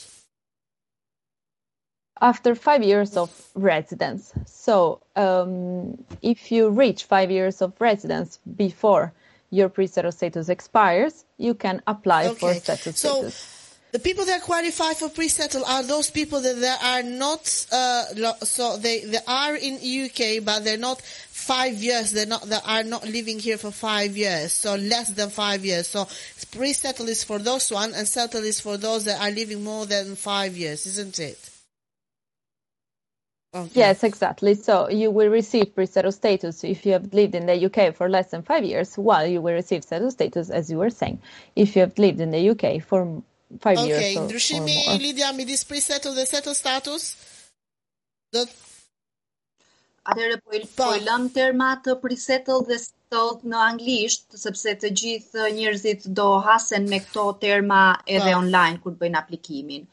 after five years of residence. So um, if you reach five years of residence before your pre-settled status expires, you can apply okay. for settled so, status. The people that qualify for pre-settle are those people that they are not, uh, so they, they are in UK, but they're not five years. They're not, they are not living here for five years. So less than five years. So pre-settle is for those one and settle is for those that are living more than five years, isn't it? Okay. Yes, exactly. So you will receive pre-settled status if you have lived in the UK for less than five years, while you will receive settled status, as you were saying, if you have lived in the UK for five okay. years. Ok, ndryshimi Lidia midis pre-settled dhe settled status? Do Atëherë po i po i lëm terma të pre-settled dhe settled në anglisht, sepse të gjithë njerëzit do hasen me këto terma edhe pa. online kur bëjnë aplikimin.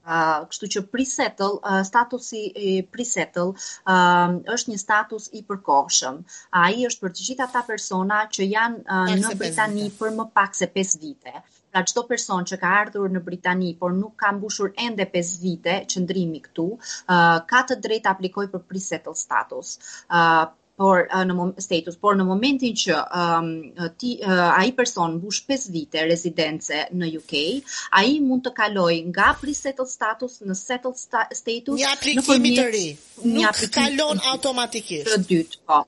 Uh, kështu që pre-settle, uh, statusi i pre-settle uh, është një status i përkohshëm. Ai është për të gjithë ata persona që janë uh, në Britani për më pak se 5 vite. Pra çdo person që ka ardhur në Britani por nuk ka mbushur ende 5 vite qëndrimi këtu, uh, ka të drejtë të aplikojë për pre-settle status. Uh, por uh, në status, por në momentin që um, ti uh, ai person mbush 5 vite rezidence në UK, ai mund të kalojë nga pre-settled status në settled sta status një aplikim i të ri. Nuk kalon automatikisht. Të dytë, po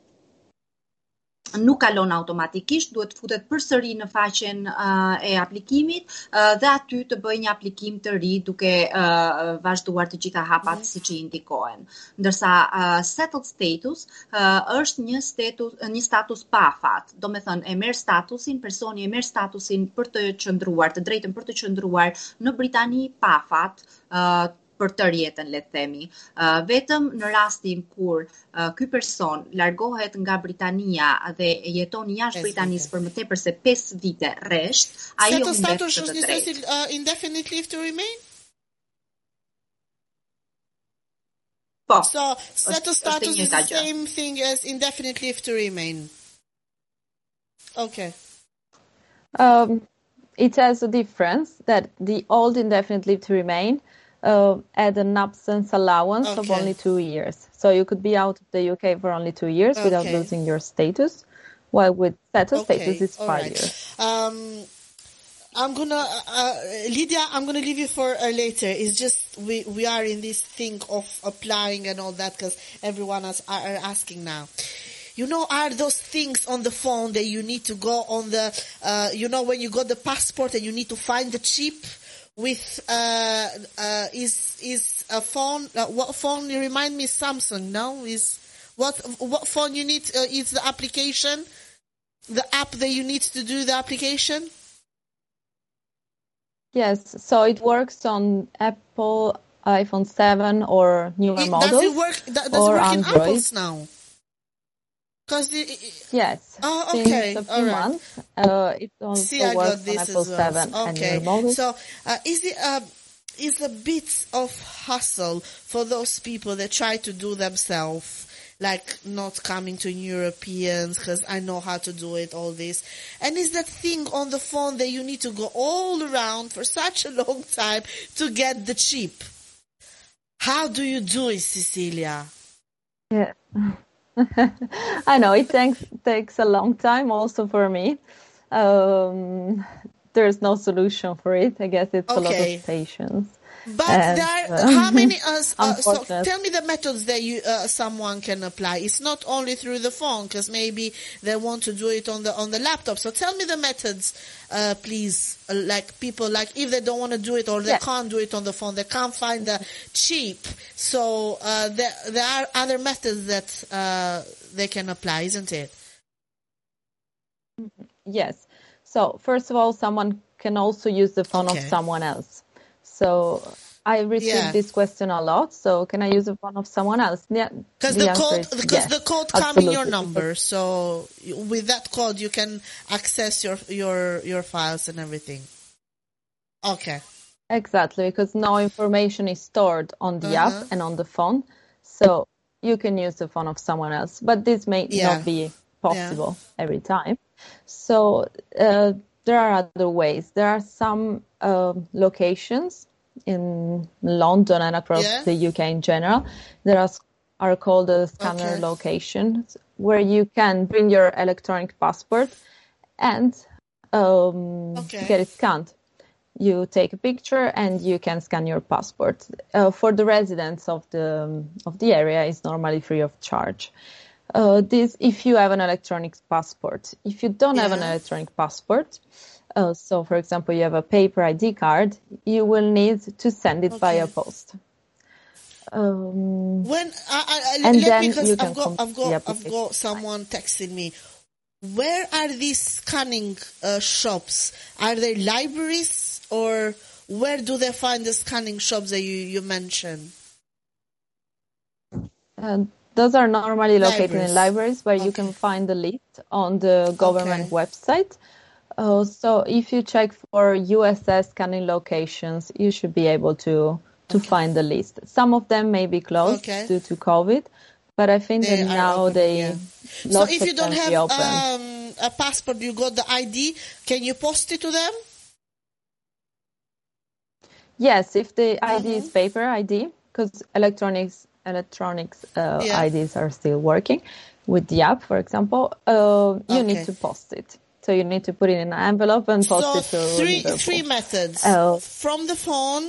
nuk kalon automatikisht, duhet të futet përsëri në faqen uh, e aplikimit uh, dhe aty të bëjë një aplikim të ri duke uh, vazhduar të gjitha hapat mm siç i indikohen. Ndërsa uh, settled status uh, është një status një status pa afat. Do të thënë e merr statusin, personi e merr statusin për të qëndruar, të drejtën për të qëndruar në Britani pa afat, uh, për të rjetën, le të themi. Uh, vetëm në rastin kur uh, ky person largohet nga Britania dhe jeton jashtë Britanisë për më tepër se 5 vite rresht, ai u mbet status është një si uh, indefinite leave to remain? Po. So, status status is the same thing as indefinite leave to remain. Okay. Um, it has a difference that the old indefinite leave to remain uh, add an absence allowance okay. of only two years. So you could be out of the UK for only two years okay. without losing your status, while with settled okay. status it's five right. years. Um, I'm gonna, uh, uh, Lydia, I'm gonna leave you for uh, later. It's just we we are in this thing of applying and all that because everyone is, are, are asking now you know, are those things on the phone that you need to go on the, uh, you know, when you got the passport and you need to find the chip with uh, uh, is is a phone. Uh, what phone? You remind me, Samsung. No, is what what phone you need? Uh, is the application, the app that you need to do the application? Yes, so it works on Apple iPhone 7 or newer it, models. Does it work? Does it work Android. in Apples now? Because yes, oh, okay, since a few right. months, uh, it also See, I works on Apple well. 7 okay. So, uh, is it uh, is a bit of hustle for those people that try to do themselves? like not coming to Europeans because I know how to do it, all this. And is that thing on the phone that you need to go all around for such a long time to get the chip? How do you do it, Cecilia? Yeah. I know it takes takes a long time also for me. Um, there's no solution for it. I guess it's okay. a lot of patience. But there are uh, how many? Uh, uh, so tell me the methods that you uh, someone can apply. It's not only through the phone because maybe they want to do it on the on the laptop. So tell me the methods, uh, please. Uh, like people, like if they don't want to do it or they Yeah. can't do it on the phone, they can't find the cheap. So uh, there there are other methods that uh, they can apply, isn't it? Yes. So first of all, someone can also use the phone Okay. of someone else. So I receive Yeah. this question a lot. So can I use the phone of someone else? Yeah. Because the the code, because yes, the code come in your number, so with that code you can access your your your files and everything. Okay. Exactly, because no information is stored on the Uh-huh. app and on the phone. So you can use the phone of someone else, but this may Yeah. not be possible every time. So uh, there are other ways. There are some um locations in London and across Yeah. the UK in general. There are, are called the scanner Okay. locations where you can bring your electronic passport and um, Okay. get it scanned you take a picture and you can scan your passport. Uh, for the residents of the of the area, it's normally free of charge. Uh, this if you have an electronic passport. If you don't have an electronic passport, uh, so for example you have a paper ID card, you will need to send it via post. Um, When I, I, And let then me because you I've got I've got I've got someone texting me. Where are these scanning uh, shops? Are they libraries or where do they find the scanning shops that you you mentioned? Uh, those are normally located Libraries. in libraries where you can find the list on the government Okay. website. Uh, so if you check for EUSS scanning locations, you should be able to to find the list. Some of them may be closed Okay. due to COVID, but I think They that now open, they yeah. So if you don't have um, a passport, you got the ID. Can you post it to them? Yes, if the ID is Mhm. paper ID, because electronics electronics uh, Yeah. IDs are still working with the app, for example, uh, you Okay. need to post it. So you need to put it in an envelope and post so it to three three methods Oh. from the phone,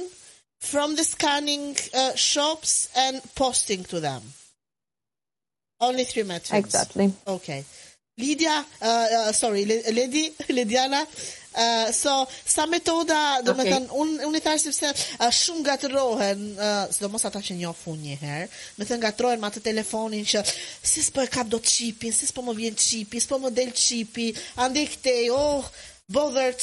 from the scanning uh, shops, and posting to them. Only three methods. Exactly. Okay. Lydia, uh, uh, sorry, Lady, Lidiana, uh, so sa metoda, do me Okay. thënë, unë un i thash sepse uh, shumë gatrohen, uh, sidomos ata që njohun një herë, me thënë gatrohen me atë telefonin që si s'po e kap dot çipin, si s'po më vjen çipi, s'po më del çipi, ande këtej, oh, bothered,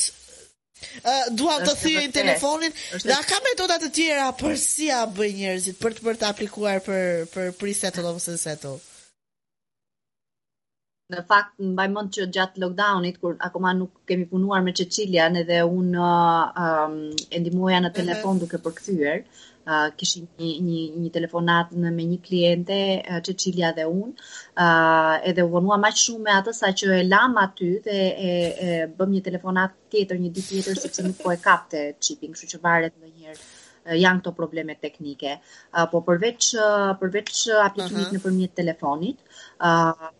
uh, duam të Është thyej vërtet. telefonin, dhe ka metoda të tjera për si a bëj njerëzit për të për të aplikuar për për pre-settle ose settle. Në fakt, mbaj mend që gjatë lockdownit, kur akoma nuk kemi punuar me Cecilian edhe unë uh, um, e ndihmoja në telefon duke përkthyer, uh, kishim një, një, një telefonat në, me një kliente, uh, Cecilia dhe unë, uh, edhe u vonua maq shumë me atë sa që e lam aty dhe e, e bëm një telefonat tjetër, një ditë tjetër, sepse nuk po e kapte chipin, kështu që varet ndonjëherë uh, janë këto probleme teknike. Uh, po përveç uh, përveç uh, aplikimit Aha. nëpërmjet telefonit, uh,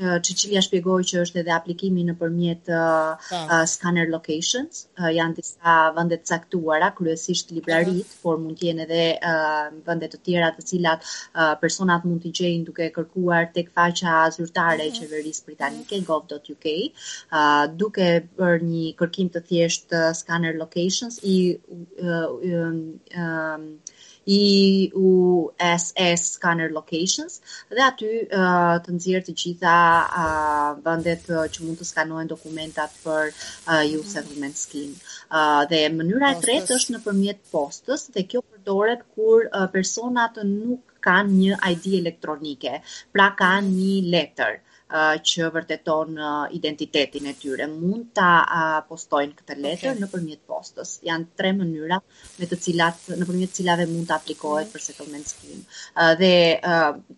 Cecilia shpjegoi që është edhe aplikimi nëpërmjet Po. scanner locations, janë disa vende të caktuara, kryesisht librarit, por mund të jenë edhe vende të tjera të cilat personat mund t'i gjejnë duke kërkuar tek faqja zyrtare e qeverisë britanike gov.uk, duke bërë një kërkim të thjesht uh, scanner locations i um, um, IUSS scanner locations dhe aty uh, të nxjerr të gjitha uh, vendet uh, që mund të skanohen dokumentat për uh, EU settlement scheme. Uh, dhe mënyra e tretë është nëpërmjet postës dhe kjo përdoret kur uh, personat nuk kanë një ID elektronike, pra kanë një letër që vërteton identitetin e tyre. Mund ta postojnë këtë letër Okay. nëpërmjet postës. Janë tre mënyra me të cilat nëpërmjet cilave mund të aplikohet për settlement scheme. Dhe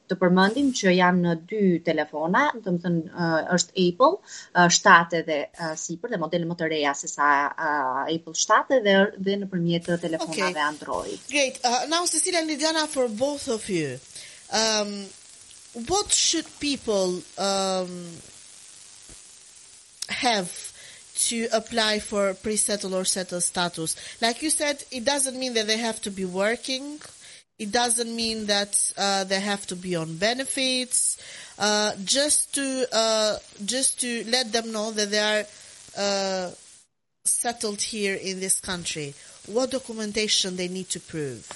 të përmendim që janë dy telefona, do të thënë është Apple uh, 7 edhe uh, sipër dhe modele më të reja se sa Apple 7 dhe dhe nëpërmjet telefonave Okay. Android. Great. Uh, now, Cecilia and Lidiana, for both of you, um, what should people um, have to apply for pre-settle or settled status. Like you said, it doesn't mean that they have to be working. It doesn't mean that uh, they have to be on benefits. Uh, just to uh, just to let them know that they are uh, settled here in this country. What documentation they need to prove?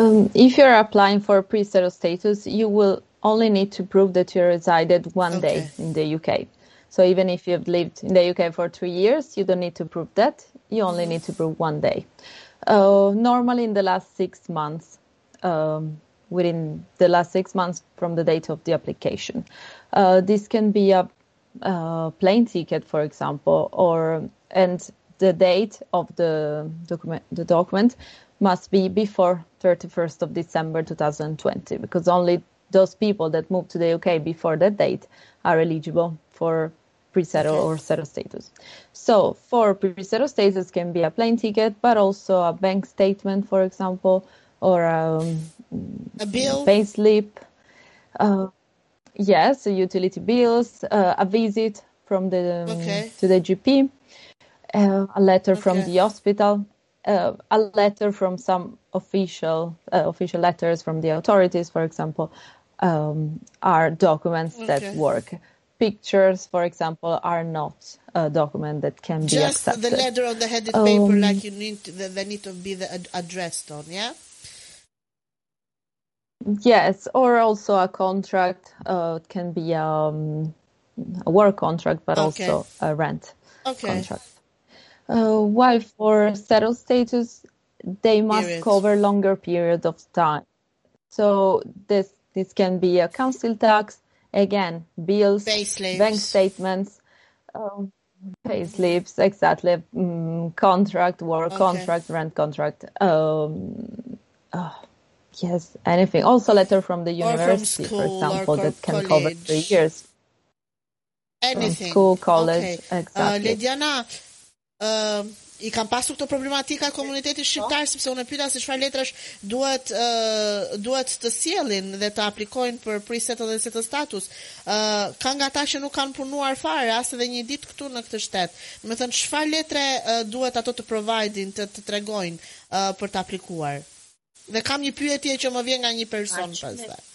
Um, if you're applying for pre-settled status, you will only need to prove that you resided one Okay. day in the UK. So even if you've lived in the UK for three years, you don't need to prove that. You only need to prove one day. Uh, normally, in the last six months, um, within the last six months from the date of the application, uh, this can be a, uh plane ticket, for example, or and the date of the document the document must be before 31st of December 2020 because only those people that moved to the UK before that date are eligible for pre-settle Okay. or settle status. So for pre-settle status can be a plane ticket, but also a bank statement, for example, or um, A bill? pay slip. Uh, yes, utility bills, uh, a visit from the um, Okay. to the GP, uh, a letter from the hospital, uh, a letter from some official uh, official letters from the authorities, for example, um, are documents Okay. that work. Pictures, for example, are not a document that can be accepted. Just the letter on the headed paper, Um, like you need to, they need to be the, ad- addressed on, yeah? Yes, or also a contract. Uh, can be um, a work contract, but Okay. also a rent Okay. contract. Uh, while for settled status, they must Periods. cover longer period of time. So this this can be a council tax, again, bills, bank statements, um, pay slips, exactly, mm, contract, work Okay. contract, rent contract. Um, oh, yes, anything. Also, letter from the Or from university, school for example, that can cover college. three years. Anything. school, college, Okay. exactly. Uh, Lediana, uh, i kam pasur këto problematika komunitetit shqiptar sepse unë pyeta se çfarë letrash duhet uh, duhet të sjellin dhe të aplikojnë për pre-settle dhe settle status. Uh, ka nga ata që nuk kanë punuar fare as edhe një ditë këtu në këtë shtet. Do të thënë çfarë letre uh, duhet ato të provide-in të, të tregojnë uh, për të aplikuar. Dhe kam një pyetje që më vjen nga një person pastaj.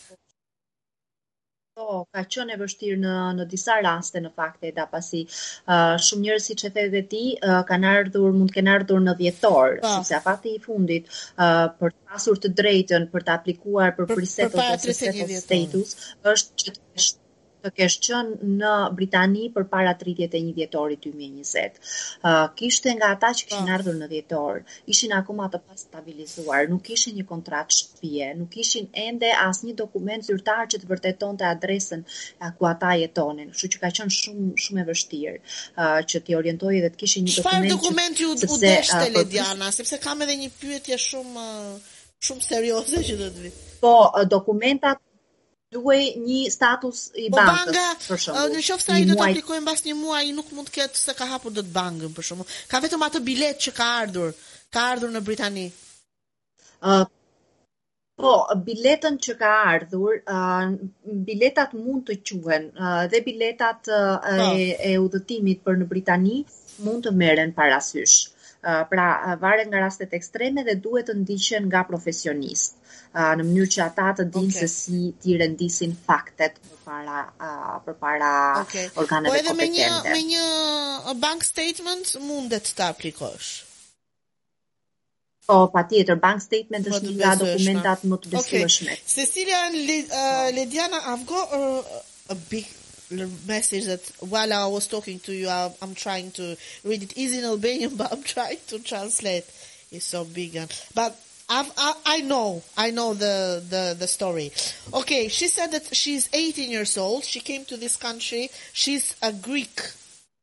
Po, ka qenë e vështirë në në disa raste në fakt e da pasi uh, shumë njerëz siç e the dhe ti uh, kanë ardhur mund të kenë ardhur në dhjetor, Po. sepse afati i fundit uh, për të pasur të drejtën për të aplikuar për Për- pre-settled përpara ose 31 settled dhjetor. status është që të të kesh qenë në Britani për para 31 dhjetorit 2020. Uh, kishte nga ata që kishin Po. ardhur në dhjetor, ishin akoma të pas stabilizuar, nuk kishin një kontratë shtëpie, nuk kishin ende asnjë dokument zyrtar që të vërtetonte adresën ku ata jetonin. Kështu që ka qenë shumë shumë e vështirë uh, që t'i orientojë dhe të kishin një Çfarë dokument. dokumenti u, deshte Lediana, sepse kam edhe një pyetje shumë shumë serioze që do të vi. Po, dokumentat duhej një status i Po bankës, banga, për uh, shembull. në qoftë se ai do të aplikojë mbas një muaji, nuk mund të ketë se ka hapur dot bankën për shkakun. Ka vetëm atë bilet që ka ardhur, ka ardhur në Britani. Uh, po, biletën që ka ardhur, uh, biletat mund të quhen uh, dhe biletat uh, Po. e, e udhëtimit për në Britani mund të merren parasysh. Uh, pra, uh, varet nga rastet ekstreme dhe duhet të ndiqen nga profesionist, uh, në mënyrë që ata të dinë Okay. se si t'i rendisin faktet përpara uh, përpara Okej. organeve Po edhe me një kompetente. me një bank statement mundet të aplikosh. Po, patjetër, bank statement Më është të një nga dokumentat më të besueshme. Okay. Cecilia and Le- uh, Lediana, I've got a, a big message that while I was talking to you, I, I'm trying to read it. Is in Albanian, but I'm trying to translate. It's so big, and, but I've, I, I know, I know the, the, the story. Okay, she said that she's 18 years old. She came to this country. She's a Greek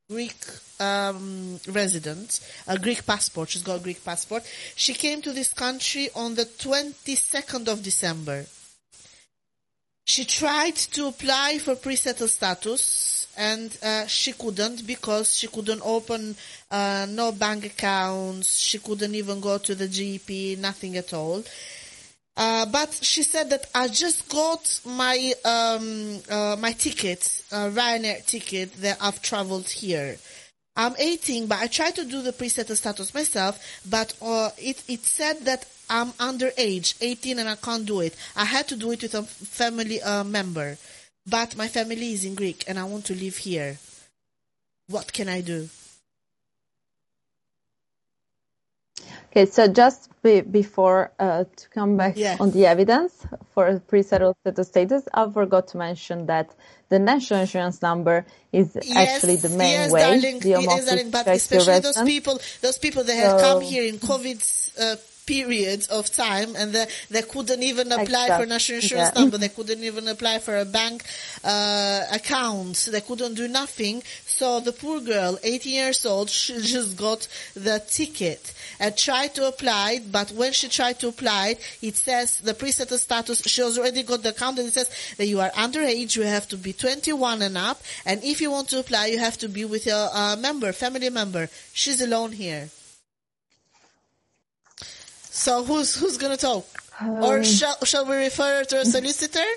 Greek um, resident, a Greek passport. She's got a Greek passport. She came to this country on the 22nd of December. She tried to apply for pre-settled status and uh, she couldn't because she couldn't open uh, no bank accounts. She couldn't even go to the GP, nothing at all. Uh, but she said that I just got my um, uh, my ticket, uh, Ryanair ticket that I've traveled here. I'm 18, but I tried to do the pre-settled status myself, but uh, it it said that I'm underage, 18, and I can't do it. I had to do it with a family uh, member, but my family is in Greek, and I want to live here. What can I do? Okay, so just be, before uh, to come back Yeah. on the evidence for pre-settled status status, I forgot to mention that the national insurance number is actually the main yes, way darling, the yes, darling, but especially those people, those people that have come here in COVID uh, periods of time and they, they couldn't even apply for national insurance yeah. number, they couldn't even apply for a bank uh, account, they couldn't do nothing. So the poor girl, 18 years old, she just got the ticket and tried to apply, but when she tried to apply, it says the pre-settled status, she has already got the account and it says that you are underage, you have to be 21 and up, and if you want to apply, you have to be with a uh, member, family member. She's alone here. So who's who's gonna talk? or Um, shall shall we refer her to a solicitor?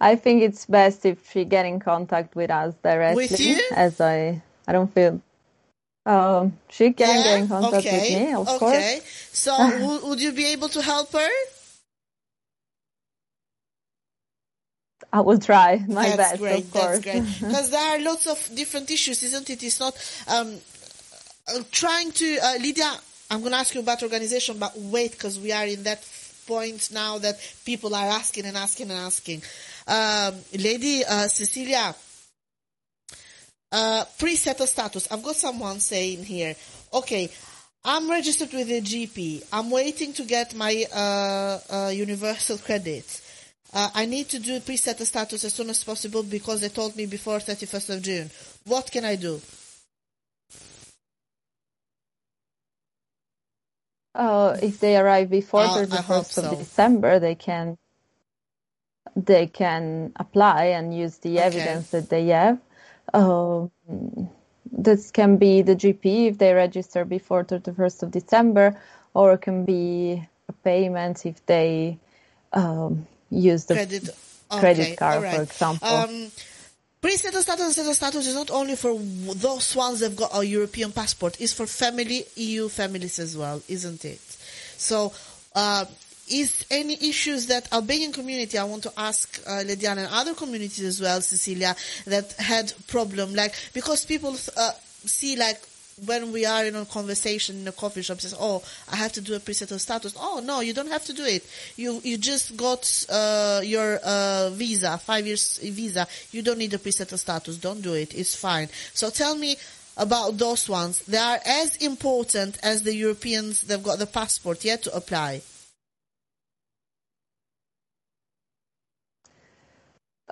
I think it's best if she get in contact with us directly. With you? As I, I don't feel. Um, she can get in contact okay. with me, of course. okay. So w- would you be able to help her? I will try my that's best, great. of course. That's great. Because there are lots of different issues, isn't it? It's not um, trying to uh, Lydia. I'm going to ask you about organization, but wait, because we are in that point now that people are asking and asking and asking. Um, Lady uh, Cecilia, uh, pre-settled status. I've got someone saying here, okay, I'm registered with a GP. I'm waiting to get my uh, uh, universal credit. Uh, I need to do pre-settled status as soon as possible because they told me before 31st of June. What can I do? Uh, if they arrive before Uh, the first of so. December, they can they can apply and use the Okay. evidence that they have. Um, this can be the GP if they register before 31st of December, or it can be a payment if they um, use the Credit, credit okay, card, all right. for example. Um, pre-settled status and settled status is not only for those ones that've got a European passport. It's for family EU families as well, isn't it? So, uh, is any issues that Albanian community, I want to ask uh, Lediana and other communities as well, Cecilia, that had problem, like, because people uh, see like when we are in a conversation in a coffee shop says, "Oh, I have to do a pre-settled status." Oh no, you don't have to do it. You you just got uh, your uh, visa, five years visa. You don't need a pre-settled status. Don't do it. It's fine. So tell me about those ones. They are as important as the Europeans. They've got the passport yet to apply.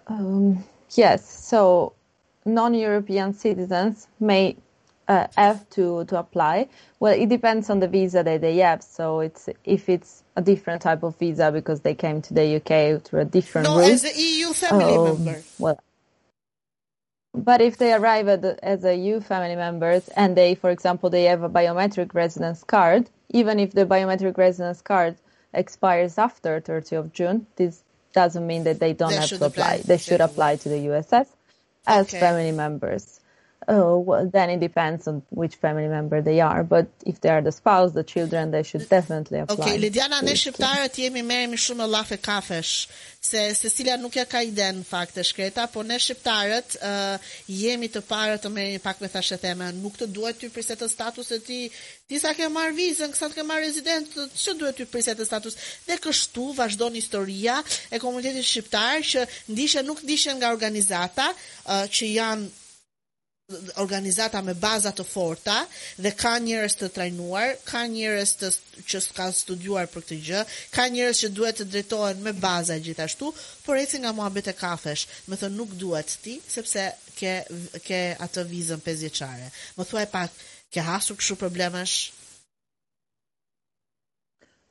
Um, yes, so non-European citizens may uh, have to, to apply. Well, it depends on the visa that they have. So it's if it's a different type of visa because they came to the UK through a different No, route. as an EU family um, member. Well, but if they arrive at as a EU family members and they, for example, they have a biometric residence card, even if the biometric residence card expires after 30 of June, this doesn't mean that they don't They have to apply. apply, They should apply to the EUSS as Okay. family members. Oh, well, then it depends on which family member they are. But if they are the spouse, the children, they should definitely apply. Ok, Lidiana, ne shqiptarët jemi merremi shumë me llafe kafesh, se Cecilia nuk ja ka ide në fakt të shkreta, po ne shqiptarët uh, jemi të parë të merremi pak me thashë theme, nuk të duhet ty priset të status e ti, ti sa ke marr vizën, sa ke marr rezident, ç'o duhet ty priset të status. Dhe kështu vazhdon historia e komunitetit shqiptar që ndishe nuk ndishen nga organizata uh, që janë organizata me baza të forta dhe ka njerëz të trajnuar, ka njerëz të që kanë studiuar për këtë gjë, ka njerëz që duhet të drejtohen me baza gjithashtu, por eci nga muhabet e kafesh, më thënë nuk duhet ti, sepse ke ke atë vizën 5 vjeçare. Më thuaj pak, ke hasur kështu problemesh?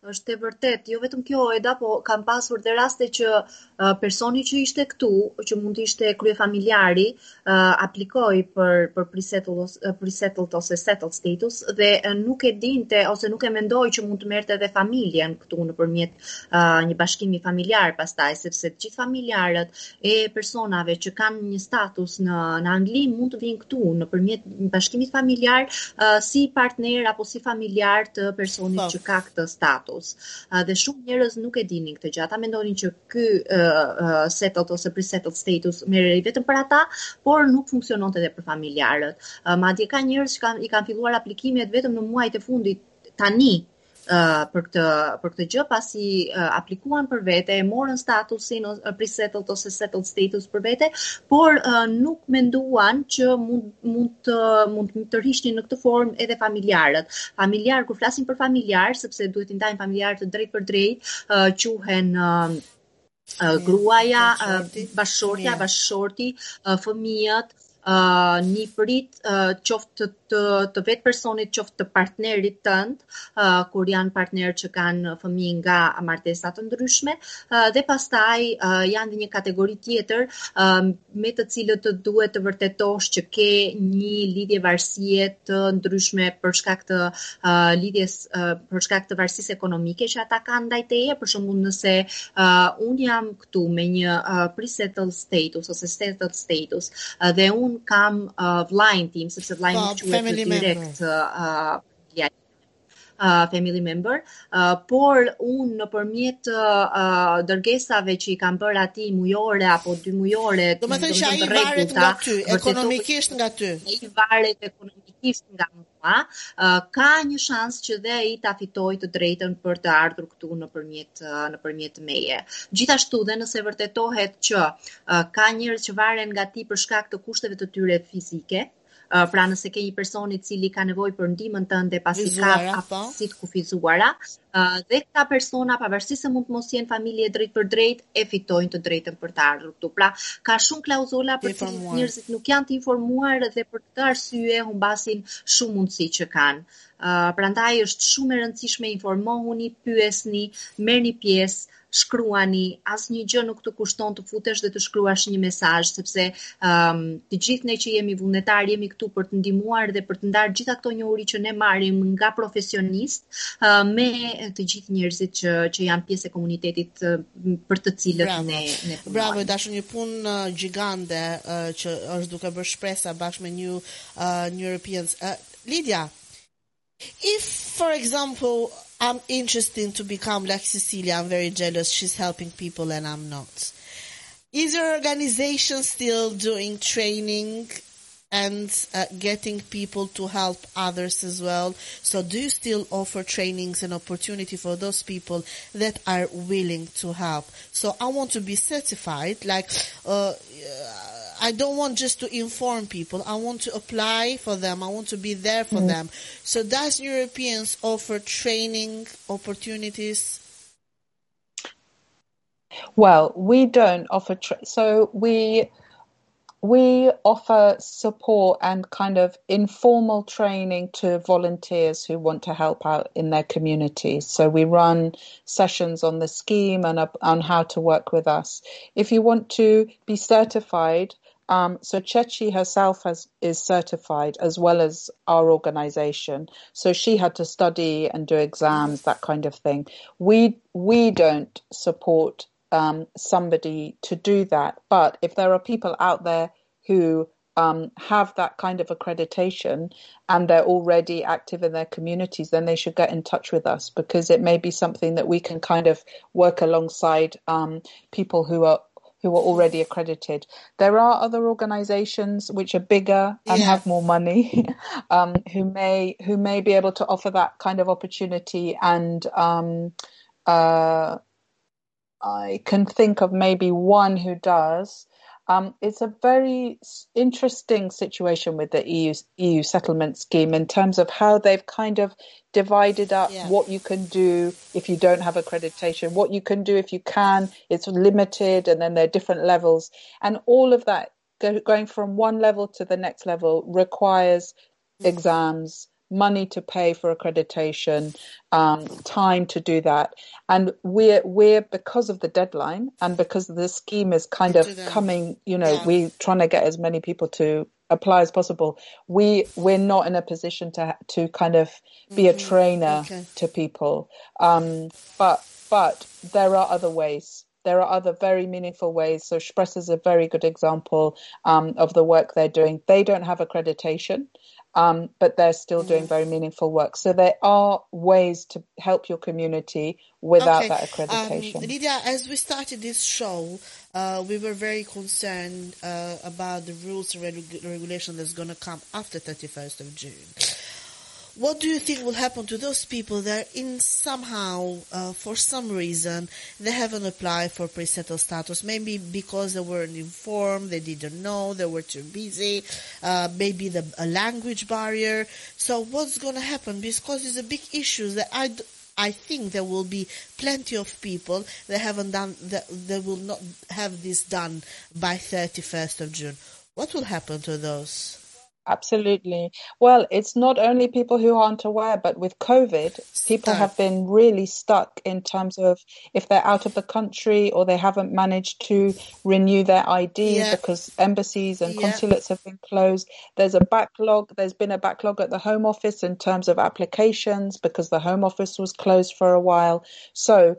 Është e vërtet, jo vetëm kjo Eda, po kam pasur dhe raste që uh, personi që ishte këtu, që mund të ishte krye familjari, uh, aplikoi për për pre-settled pre-settled ose settled status dhe uh, nuk e dinte ose nuk e mendoi që mund të merrte edhe familjen këtu nëpërmjet uh, një bashkimi familjar pastaj, sepse të gjithë familjarët e personave që kanë një status në në Angli mund të vinë këtu nëpërmjet një bashkimit familjar uh, si partner apo si familjar të personit Po. që ka këtë status. Uh, dhe shumë njerëz nuk e dinin këtë gjë. Ata mendonin që ky uh, settled ose pre-settled status merrej vetëm për ata, por nuk funksiononte edhe për familjarët. Uh, madje ka njerëz që kanë i kanë filluar aplikimet vetëm në muajt e fundit tani për këtë për këtë gjë pasi aplikuan për vete, e morën statusin ose pre-settled ose settled status për vete, por nuk menduan që mund mund të mund të rrishnin në këtë formë edhe familjarët. Familjar kur flasim për familjar, sepse duhet i ndajmë familjarët të drejt për drejt, uh, quhen uh, uh, gruaja, bashortja, bashorti, fëmijët, uh, një përit uh, qoftë të, të, të vetë personit, qoftë të partnerit tënd, uh, kur janë partner që kanë fëmijë nga martesa të ndryshme, uh, dhe pastaj uh, janë dhe një kategori tjetër uh, me të cilët të duhet të vërtetosh që ke një lidhje varësie të ndryshme për shkak të uh, lidhjes uh, për shkak të varësisë ekonomike që ata kanë ndaj teje, për shembull nëse uh, un jam këtu me një uh, pre-settled status ose settled status uh, dhe un kam uh, vllajin tim sepse vllai nuk quhet direkt uh, ja, uh, family member, uh, por unë në përmjet uh, dërgesave që i kam bërë ati mujore apo dy mujore, Do me thënë që ai të varet nga ty, ekonomikisht nga ty. i varet ekonomikisht nga mua, uh, ka një shans që dhe ai ta fitojë të drejtën për të ardhur këtu nëpërmjet uh, nëpërmjet meje. Gjithashtu dhe nëse vërtetohet që uh, ka njerëz që varen nga ti për shkak të kushteve të tyre fizike, Uh, pra nëse ke një person i cili ka nevojë për ndihmën tënde pasi ka aftësi të kufizuara, uh, dhe këta persona pavarësisht se mund të mos jenë familje drejt për drejt, e fitojnë të drejtën për të ardhur këtu. Pra, ka shumë klauzula për të cilët njerëzit nuk janë të informuar dhe për këtë arsye humbasin shumë mundësi që kanë. Uh, prandaj është shumë e rëndësishme informohuni, pyesni, merrni pjesë, shkruani, asnjë gjë nuk të kushton të futesh dhe të shkruash një mesazh, sepse um, të gjithë ne që jemi vullnetar jemi këtu për të ndihmuar dhe për të ndarë gjitha këto njohuri që ne marrim nga profesionist uh, me të gjithë njerëzit që që janë pjesë e komunitetit uh, për të cilët Bravo. ne ne punojmë. Bravo, dashur një punë uh, gjigande uh, që është duke bërë shpresa bashkë me New, uh, New Europeans. Uh, Lydia, if, for example, I'm interested to become like Cecilia, I'm very jealous, she's helping people and I'm not. Is your organization still doing training and uh, getting people to help others as well? So do you still offer trainings and opportunity for those people that are willing to help? So I want to be certified, like, uh, I don't want just to inform people. I want to apply for them. I want to be there for mm-hmm. them. So does Europeans offer training opportunities? Well, we don't offer tra- so we we offer support and kind of informal training to volunteers who want to help out in their communities. So we run sessions on the scheme and on how to work with us. If you want to be certified, um, so Chechi herself has is certified as well as our organization. So she had to study and do exams, that kind of thing. We we don't support um, somebody to do that. But if there are people out there who um, have that kind of accreditation and they're already active in their communities, then they should get in touch with us because it may be something that we can kind of work alongside um, people who are who are already accredited. There are other organisations which are bigger and Yeah. have more money, um, who may who may be able to offer that kind of opportunity and um, uh, I can think of maybe one who does. Um, it's a very interesting situation with the EU EU settlement scheme in terms of how they've kind of divided up Yeah. what you can do if you don't have accreditation, what you can do if you can. It's limited, and then there are different levels, and all of that go, going from one level to the next level requires exams, money to pay for accreditation, um, time to do that, and we're we're because of the deadline and because the scheme is kind of coming. You know, Yeah. we're trying to get as many people to apply as possible. We we're not in a position to to kind of be a trainer Okay. to people, um, but but there are other ways. There are other very meaningful ways. So Shpresa is a very good example um, of the work they're doing. They don't have accreditation, um, but they're still doing very meaningful work. So there are ways to help your community without okay. that Um, accreditation. Lydia, as we started this show, uh, we were very concerned uh, about the rules and regu- regulation that's going to come after 31st of June. What do you think will happen to those people that in somehow, uh, for some reason, they haven't applied for pre-settled status? Maybe because they weren't informed, they didn't know, they were too busy, uh, maybe the a language barrier. So what's going to happen? Because it's a big issue that I, I think there will be plenty of people that haven't done that. They will not have this done by 31st of June. What will happen to those? Absolutely. Well, it's not only people who aren't aware, but with COVID, people have been really stuck in terms of if they're out of the country or they haven't managed to renew their ID Yeah. because embassies and Yeah. consulates have been closed. There's a backlog. There's been a backlog at the Home Office in terms of applications because the Home Office was closed for a while. So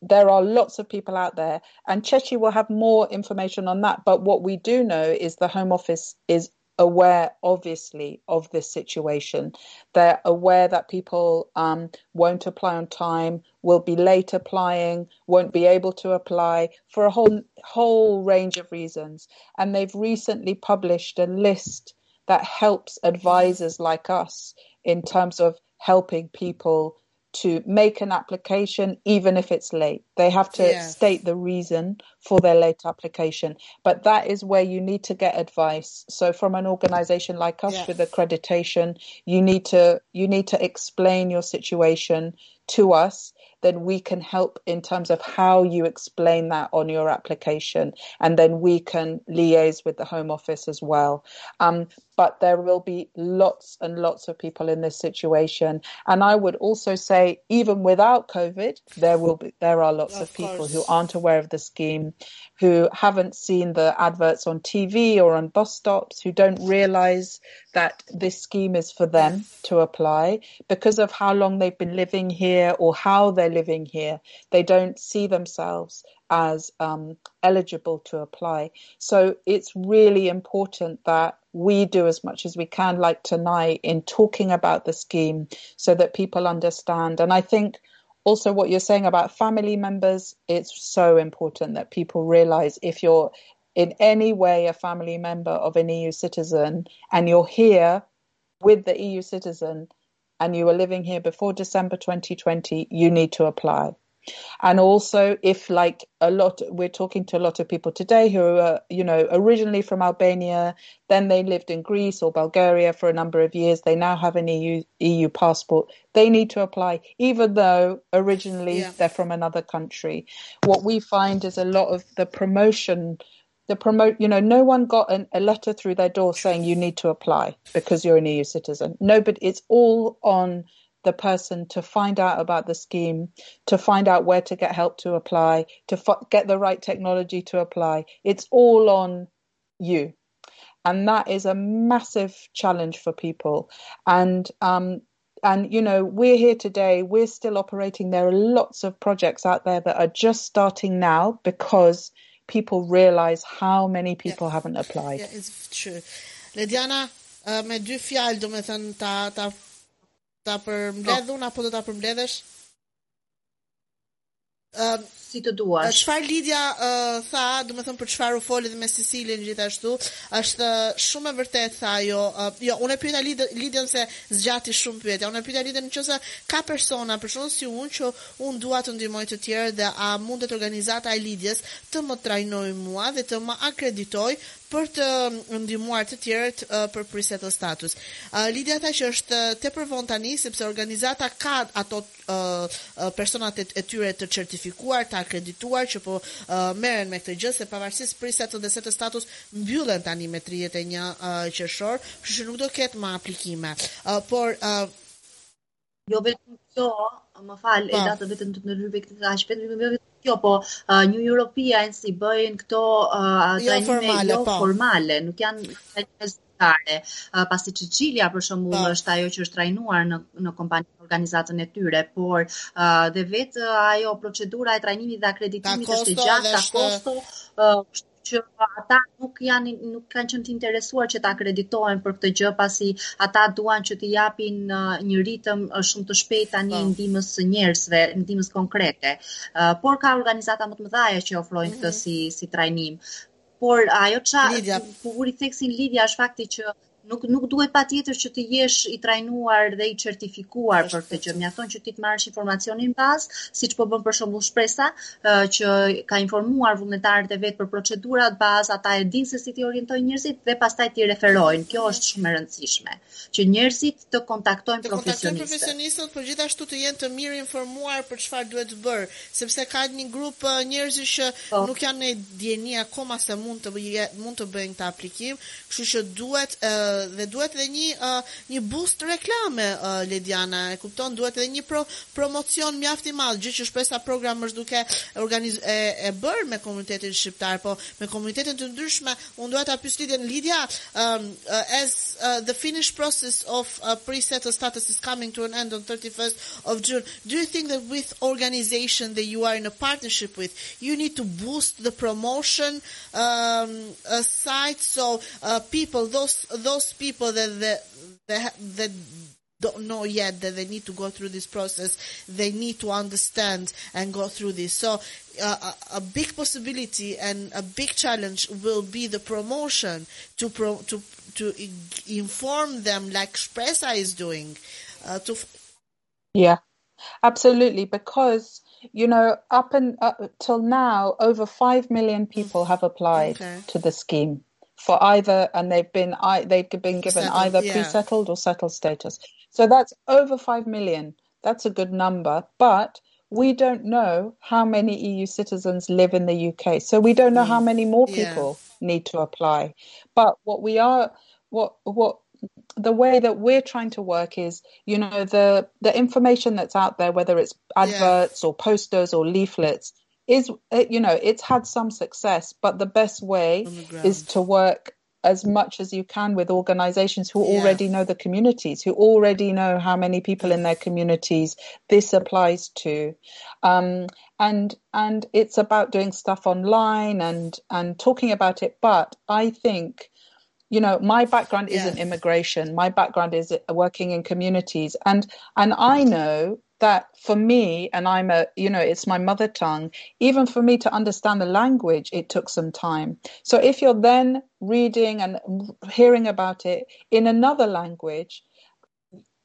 there are lots of people out there, and Chechi will have more information on that. But what we do know is the Home Office is aware, obviously, of this situation. They're aware that people um, won't apply on time, will be late applying, won't be able to apply for a whole whole range of reasons. And they've recently published a list that helps advisors like us in terms of helping people to make an application even if it's late. They have to Yeah. state the reason for their late application. But that is where you need to get advice. So from an organization like us Yeah. with accreditation, you need to you need to explain your situation to us then we can help in terms of how you explain that on your application and then we can liaise with the home office as well. Um, but there will be lots and lots of people in this situation. And i would also say even without covid there will be there are lots of, Of people who aren't aware of the scheme who haven't seen the adverts on tv or on bus stops who don't realize that this scheme is for them to apply because of how long they've been living here or how they're living here. They don't see themselves as um, eligible to apply. So it's really important that we do as much as we can, like tonight, in talking about the scheme so that people understand. And I think also what you're saying about family members, it's so important that people realize if you're in any way a family member of an EU citizen and you're here with the EU citizen and you were living here before December 2020, you need to apply. And also, if like a lot, we're talking to a lot of people today who are, you know, originally from Albania, then they lived in Greece or Bulgaria for a number of years. They now have an EU, EU passport. They need to apply, even though originally Yeah. they're from another country. What we find is a lot of the promotion the promote you know no one got an, a letter through their door saying you need to apply because you're an eu citizen no but it's all on the person to find out about the scheme to find out where to get help to apply to f- get the right technology to apply. It's all on you. And that is a massive challenge for people. And um and you know we're here today we're still operating. There are lots of projects out there that are just starting now because people realize how many people haven't applied. Yeah, it's true. Lediana, uh, me dy fjalë do me thënë ta, ta, ta përmbledhun apo do ta përmbledhesh? Um, Si të duash. Çfarë Lidia uh, tha, do të thënë për çfarë u foli dhe me Cecilin gjithashtu, është shumë e vërtet tha ajo. Uh, jo, unë e pyeta Lid- Lidian se zgjati shumë pyetja. Unë e pyeta Lidian nëse ka persona, për shembull si unë që unë dua të ndihmoj të tjerë dhe a mundet organizata e Lidjes të më trajnoj mua dhe të më akreditoj për të ndihmuar të tjerët për presettle status. Uh, Lidia tha që është tepër vonë tani sepse organizata ka ato personat e, tyre të certifikuar, të akredituar që po merren me këtë gjë se pavarësisht presettle dhe settle status mbyllen tani me 31 uh, qershor, kështu që nuk do ketë më aplikime. Por jo vetëm kjo, më fal, e datë vetëm të në rrybë këtë ka shpet, jo vetëm kjo, po uh, New Europeans si bëjnë këto uh, jo formale, jo po. formale, nuk janë tare. Uh, pasi Çiçilia për shembull Po. është ajo që është trajnuar në në kompani organizatën e tyre, por uh, dhe vetë uh, ajo procedura e trajnimit dhe akreditimit është e gjatë, ka kosto, uh, që ata nuk janë nuk kanë qenë të interesuar që të akreditohen për këtë gjë pasi ata duan që të japin uh, një ritëm uh, shumë të shpejtë tani Po. ndihmës së njerëzve, ndihmës konkrete. Uh, por ka organizata më të mëdha që ofrojnë këtë si si trajnim. Por ajo ça Lidja. po vuri theksin Lidja është fakti që nuk nuk duhet patjetër që të jesh i trajnuar dhe i certifikuar për këtë gjë. Mjafton që ti të marrësh informacionin bazë, siç po bën për shembull shpresa, që ka informuar vullnetarët e vet për procedurat bazë, ata e dinë se si ti orientojnë njerëzit dhe pastaj ti referojnë. Kjo është shumë e rëndësishme, që njerëzit të kontaktojnë të kontaktojnë profesionistët. profesionistët, por gjithashtu të jenë të mirë informuar për çfarë duhet të bërë, sepse ka një grup njerëzish që Po. nuk janë në dieni akoma se mund të mund të bëjnë këtë aplikim, kështu që duhet uh, dhe duhet edhe një uh, një boost reklame uh, Lediana, e kupton, duhet edhe një pro, promocion mjaft i madh, gjë që shpresa program është duke organiz e, e bërë me komunitetin shqiptar, po me komunitetin të ndryshme, unë dua ta pyes Lidjen Lidia, um, uh, as uh, the finished process of uh, pre-settled status is coming to an end on 31st of June, do you think that with organization that you are in a partnership with, you need to boost the promotion um, uh, side so uh, people, those those people that that that, that don't know yet that they need to go through this process. They need to understand and go through this. So uh, a, a big possibility and a big challenge will be the promotion to pro, to to inform them like Shpresa is doing. Uh, to f- Yeah, absolutely. Because, you know, up and up till now, over 5 million people have applied Okay. to the scheme for either, and they've been, I, they've been given Settled, either yeah. pre-settled or settled status. So that's over 5 million. That's a good number. But we don't know how many EU citizens live in the UK. So we don't know how many more Yeah. people need to apply. But what we are, what, what, the way that we're trying to work is, you know, the the information that's out there, whether it's adverts or posters or leaflets, is uh, you know it's had some success, but the best way the is to work as much as you can with organizations who Yeah. already know the communities, who already know how many people in their communities this applies to. Um, and and it's about doing stuff online and and talking about it. But I think you know my background Yeah. isn't immigration my background is working in communities and and i know that for me and i'm a you know it's my mother tongue even for me to understand the language it took some time. So if you're then reading and hearing about it in another language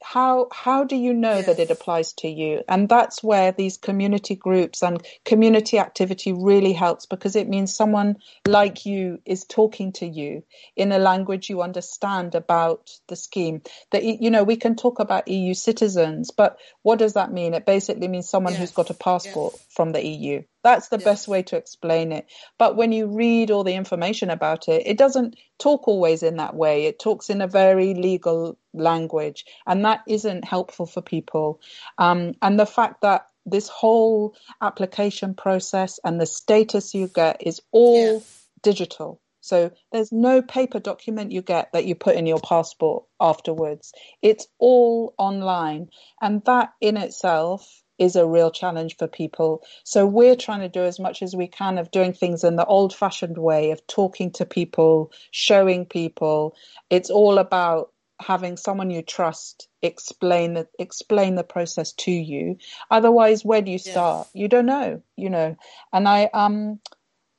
how how do you know Yeah. that it applies to you? And that's where these community groups and community activity really helps because it means someone like you is talking to you in a language you understand about the scheme. That you know we can talk about EU citizens but what does that mean? It basically means someone Yeah. who's got a passport from the EU that's the Yeah. best way to explain it. But when you read all the information about it it doesn't talk always in that way. It talks in a very legal language and that isn't helpful for people. Um, and the fact that this whole application process and the status you get is all Yeah. digital. So there's no paper document you get that you put in your passport afterwards. It's all online. And that in itself is a real challenge for people. So we're trying to do as much as we can of doing things in the old fashioned way of talking to people, showing people. It's all about having someone you trust explain the explain the process to you. Otherwise, where do you start? You don't know, you know. And I um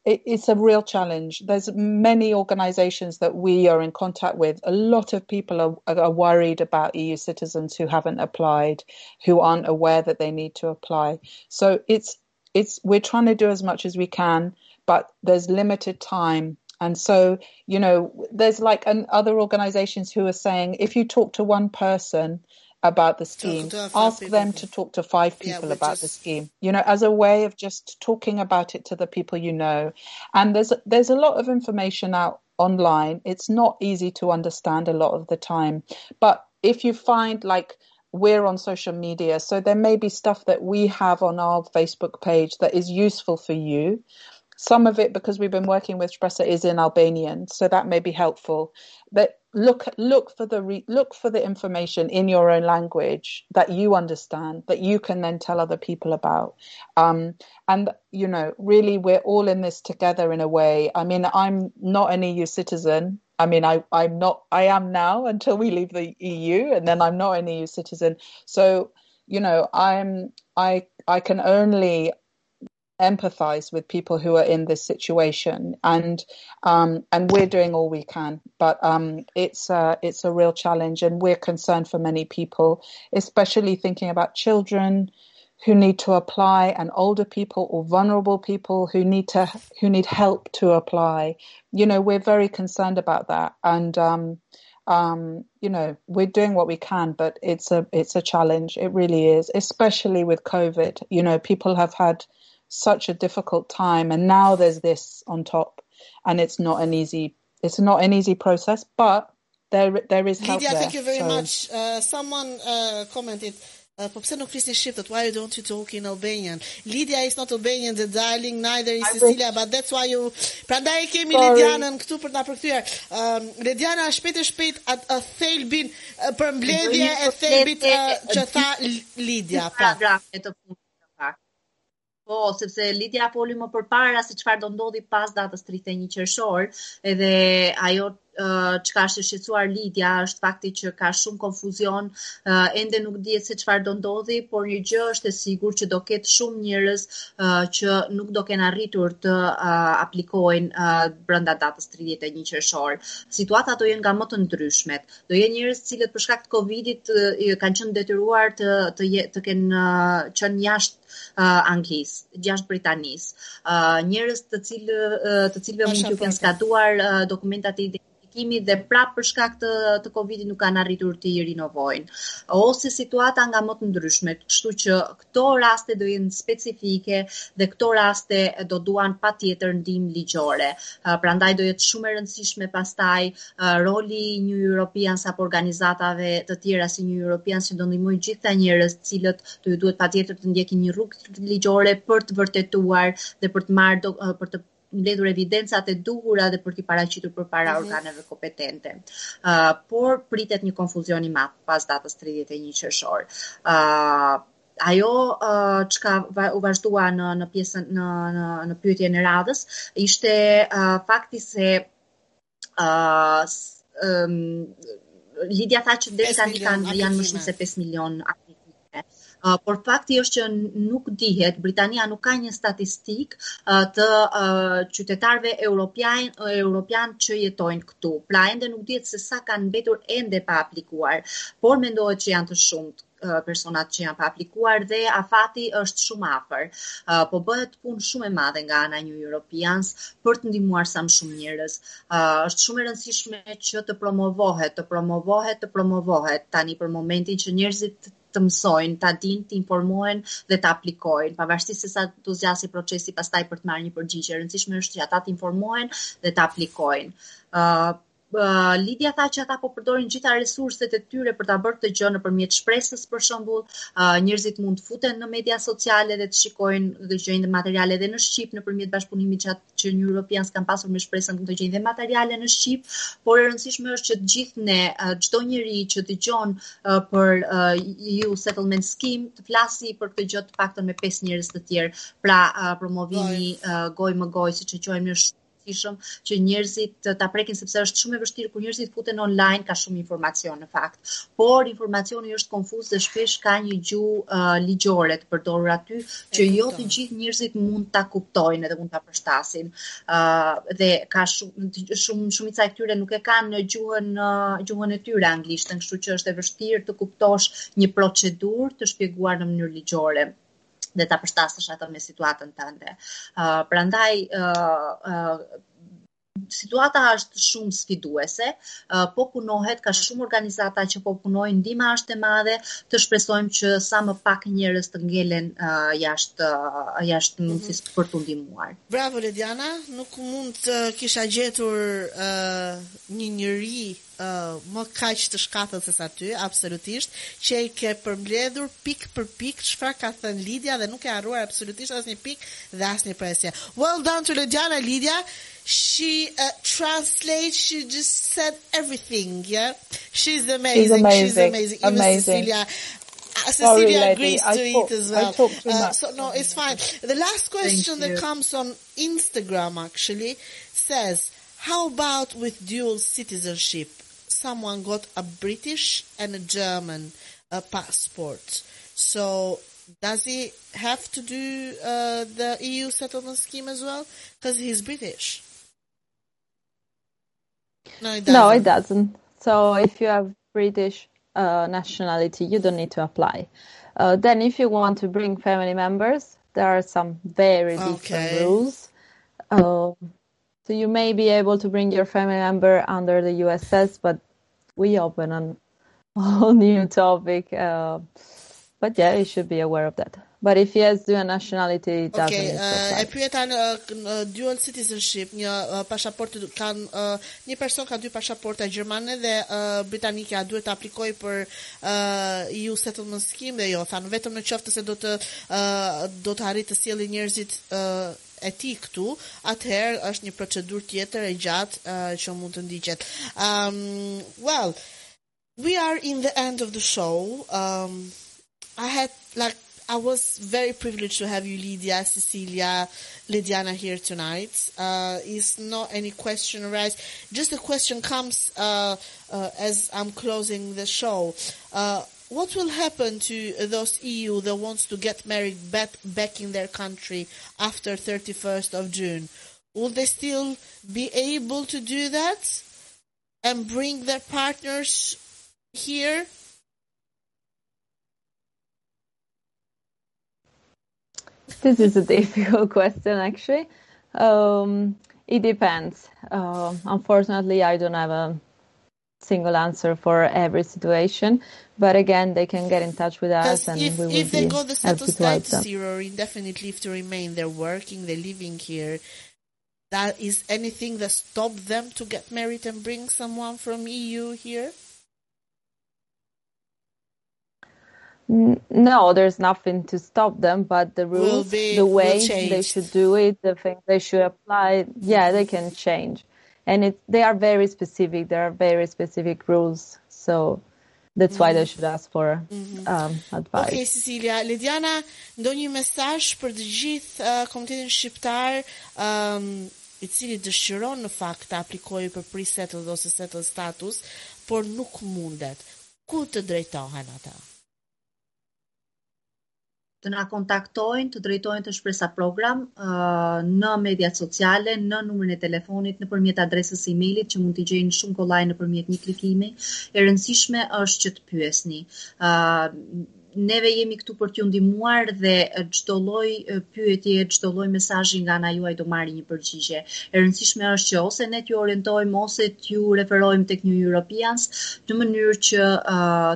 it, it's a real challenge. There's many organisations that we are in contact with. A lot of people are, are worried about EU citizens who haven't applied, who aren't aware that they need to apply. So it's it's we're trying to do as much as we can, but there's limited time And so, you know, there's like an, other organizations who are saying if you talk to one person about the scheme, ask people. them to talk to five people which about is- the scheme. You know, as a way of just talking about it to the people you know. And there's there's a lot of information out online. It's not easy to understand a lot of the time, but if you find like we're on social media, so there may be stuff that we have on our Facebook page that is useful for you. Some of it, because we've been working with Shpresa, is in Albanian, so that may be helpful. But look, look for the re- look for the information in your own language that you understand, that you can then tell other people about. Um, and you know, really, we're all in this together in a way. I mean, I'm not an EU citizen. I mean, I, I'm not. I am now until we leave the EU, and then I'm not an EU citizen. So, you know, I'm. I I can only empathize with people who are in this situation. And um, and we're doing all we can but um, it's uh, it's a real challenge and we're concerned for many people especially thinking about children who need to apply and older people or vulnerable people who need to who need help to apply. You know we're very concerned about that and um, um, you know we're doing what we can but it's a it's a challenge. It really is especially with covid. You know people have had such a difficult time and now there's this on top and it's not an easy it's not an easy process but there there is help Lydia, there thank you very so- much. Uh, someone uh, commented, uh, po pse nuk that why don't you talk in Albanian? Lydia is not Albanian, the darling, neither is I Cecilia, but that's why you... Prandaj e kemi Sorry. Lidianën këtu për të na përkthyer. Um, Lidiana, shpejt e shpejt, atë a thelbin, uh, për mbledhje e thelbit uh, që tha L- Lydia. Pra, Po, sepse Lidja poli më përpara se çfarë do ndodhi pas datës 31 qershor, edhe ajo çka është shqetësuar Lidja është fakti që ka shumë konfuzion, ende nuk dihet se çfarë do ndodhi, por një gjë është e sigurt që do ketë shumë njerëz që nuk do kenë arritur të aplikojnë brenda datës 31 qershor. Situata do jenë nga më të ndryshmet. Do jenë njerëz të cilët për shkak të Covidit kanë qenë detyruar të të, të kenë qenë jashtë uh, Anglisë, jashtë Britanisë. Uh, njerëz të cilë uh, të cilëve mund t'ju kenë skaduar uh, dokumentat e identifikimit dhe prapë për shkak të të Covidit nuk kanë arritur të i rinovojnë. Ose situata nga më të ndryshmet, kështu që këto raste do jenë specifike dhe këto raste do duan patjetër ndihmë ligjore. Prandaj do jetë shumë e rëndësishme pastaj roli i New Europeans apo organizatave të tjera si New Europeans që do ndihmojnë gjithë njerëz të cilët do ju duhet patjetër të ndjekin një rrugë ligjore për të vërtetuar dhe për të marrë për të mbledhur evidencat e duhura dhe për t'i paraqitur përpara organeve kompetente. Uh, por pritet një konfuzion i madh pas datës 31 qershor. Uh, ajo uh, çka u vazhdua në në pjesën në në në pyetjen e radhës ishte uh, fakti se uh, um, Lidia tha që deri 5 tani kanë janë më shumë se 5 milion aplikime. Por fakti është që nuk dihet, Britania nuk ka një statistik uh, të uh, qytetarëve europian europian që jetojnë këtu. Pra ende nuk dihet se sa kanë mbetur ende pa aplikuar, por mendohet që janë të shumtë personat që janë pa aplikuar dhe afati është shumë afër. Uh, po bëhet punë shumë e madhe nga ana e New Europeans për të ndihmuar sa më shumë njerëz. Uh, është shumë e rëndësishme që të promovohet, të promovohet, të promovohet tani për momentin që njerëzit të mësojnë, ta dinë, të informohen dhe të aplikojnë, pavarësisht se sa do zgjasë procesi pastaj për të marrë një përgjigje. E rëndësishme është që ata të informohen dhe të aplikojnë. Uh, Uh, Lidia tha që ata po përdorin gjitha resurset e tyre për ta bërë këtë gjë nëpërmjet shpresës për shembull, uh, njerëzit mund të futen në media sociale dhe të shikojnë dhe gjejnë materiale edhe në shqip nëpërmjet bashkëpunimit që, at- që New Europeans kanë pasur me shpresën të gjejnë dhe materiale në shqip, por e rëndësishme është që të gjithë ne, uh, çdo njeri që dëgjon uh, për uh, EU Settlement Scheme të flasi për këtë gjë të paktën me 5 njerëz të tjerë, pra uh, promovimi uh, gojë më gojë siç e quajmë ne është rëndësishëm që njerëzit ta prekin sepse është shumë e vështirë kur njerëzit futen online ka shumë informacion në fakt. Por informacioni është konfuz dhe shpesh ka një gjuhë uh, ligjore të përdorur aty që jo të gjithë njerëzit mund ta kuptojnë dhe mund ta përshtasin. Uh, dhe ka shumë shumë shumica e këtyre nuk e kanë në gjuhën uh, gjuhën e tyre anglishtën, kështu që është e vështirë të kuptosh një procedurë të shpjeguar në mënyrë ligjore dhe ta përshtasësh atë me situatën tënde. Uh, prandaj uh, uh, situata është shumë sfiduese, uh, po punohet ka shumë organizata që po punojnë, ndihma është e madhe, të shpresojmë që sa më pak njerëz të ngelen uh, jashtë uh, jashtë mundësisë për të ndihmuar. Bravo Lediana, nuk mund të kisha gjetur uh, një uh, më kaq të shkatët se sa ty, absolutisht, që i ke përmbledhur pik për pik çfarë ka thënë Lidia dhe nuk e harruar absolutisht asnjë pik dhe asnjë presje. Well done to Lidiana Lidia. She uh, translates. She just said everything. Yeah, she's amazing. She's amazing. She's amazing. Even Amazing. Cecilia. uh, Cecilia lady. agrees I to talk- it as well. Uh, so no, it's fine. The last question that comes on Instagram actually says, "How about with dual citizenship? Someone got a British and a German uh, passport. So does he have to do uh, the EU settlement scheme as well? Because he's British." No, it doesn't. No, it doesn't. So if you have British uh, nationality, you don't need to apply. Uh, then if you want to bring family members, there are some very different Okay. rules. Uh, so you may be able to bring your family member under the EUSS, but we open an whole new topic. Uh, but yeah, you should be aware of that. But if he has dual nationality, it doesn't Okay, uh, e pyeta në në dual citizenship, një uh, pasaportë kanë uh, një person ka dy pasaporta gjermane dhe uh, britanike a duhet të aplikojë për uh, EU settlement scheme dhe jo, thanë vetëm në qoftë se do të uh, do të arrijë të sjellë njerëzit uh, e ti këtu, atëherë është një tjetër e gjatë uh, që mund të ndiqet. Um, well, we are in the end of the show. Um, I had like I was very privileged to have you, Lydia, Cecilia, Lydiana here tonight. Uh, is not any question arise. Just a question comes uh, uh, as I'm closing the show. What will happen to those EU that wants to get married back back in their country after 31st of June? Will they still be able to do that and bring their partners here? This is a difficult question, actually. Um, it depends. Uh, unfortunately, I don't have a single answer for every situation. But again, they can get in touch with us, and if, we will if they got the status to help status them. here or indefinite leave to remain, they're working, they're living here, that is anything that stop them to get married and bring someone from EU here? No, there's nothing to stop them, but the rules, be- the way they should do it, the things they should apply, yeah, they can change. And it, they are very specific. There are very specific rules. So that's why they should ask for um, advice. Ok, Cecilia. Lidiana, ndonjë mesazh për të gjithë uh, komunitetin shqiptar um, i cili dëshiron në fakt të aplikojë për pre-settled ose settled status, por nuk mundet. Ku të drejtohen ata? Të na kontaktojnë, të drejtojnë të shpresa program në mediat sociale, në numrin e telefonit, në përmjet adresës e-mailit që mund t'i gjejnë shumë kollaj në përmjet një klikimi. E rëndësishme është që të pyesni. Neve jemi këtu për t'ju ndihmuar dhe çdo lloj pyetje, çdo lloj mesazhi nga ana juaj do marrë një përgjigje. E rëndësishme është që ose ne t'ju orientojmë ose t'ju referojmë tek New Europeans në mënyrë që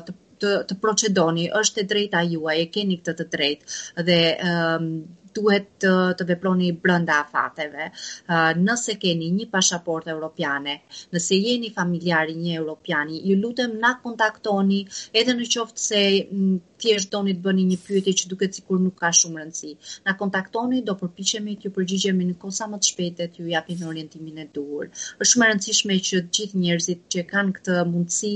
të të, të procedoni, është e drejta juaj, e keni këtë të drejtë dhe um, duhet të, të veproni brenda afateve. Uh, nëse keni një pasaportë europiane, nëse jeni familjari një europiani, ju lutem na kontaktoni edhe në qoftë se mm, thjesht doni të bëni një pyetje që duket sikur nuk ka shumë rëndësi. Na kontaktoni, do përpiqemi t'ju përgjigjemi në kohë sa më të shpejtë t'ju japim orientimin e duhur. Është shumë e rëndësishme që të gjithë njerëzit që kanë këtë mundësi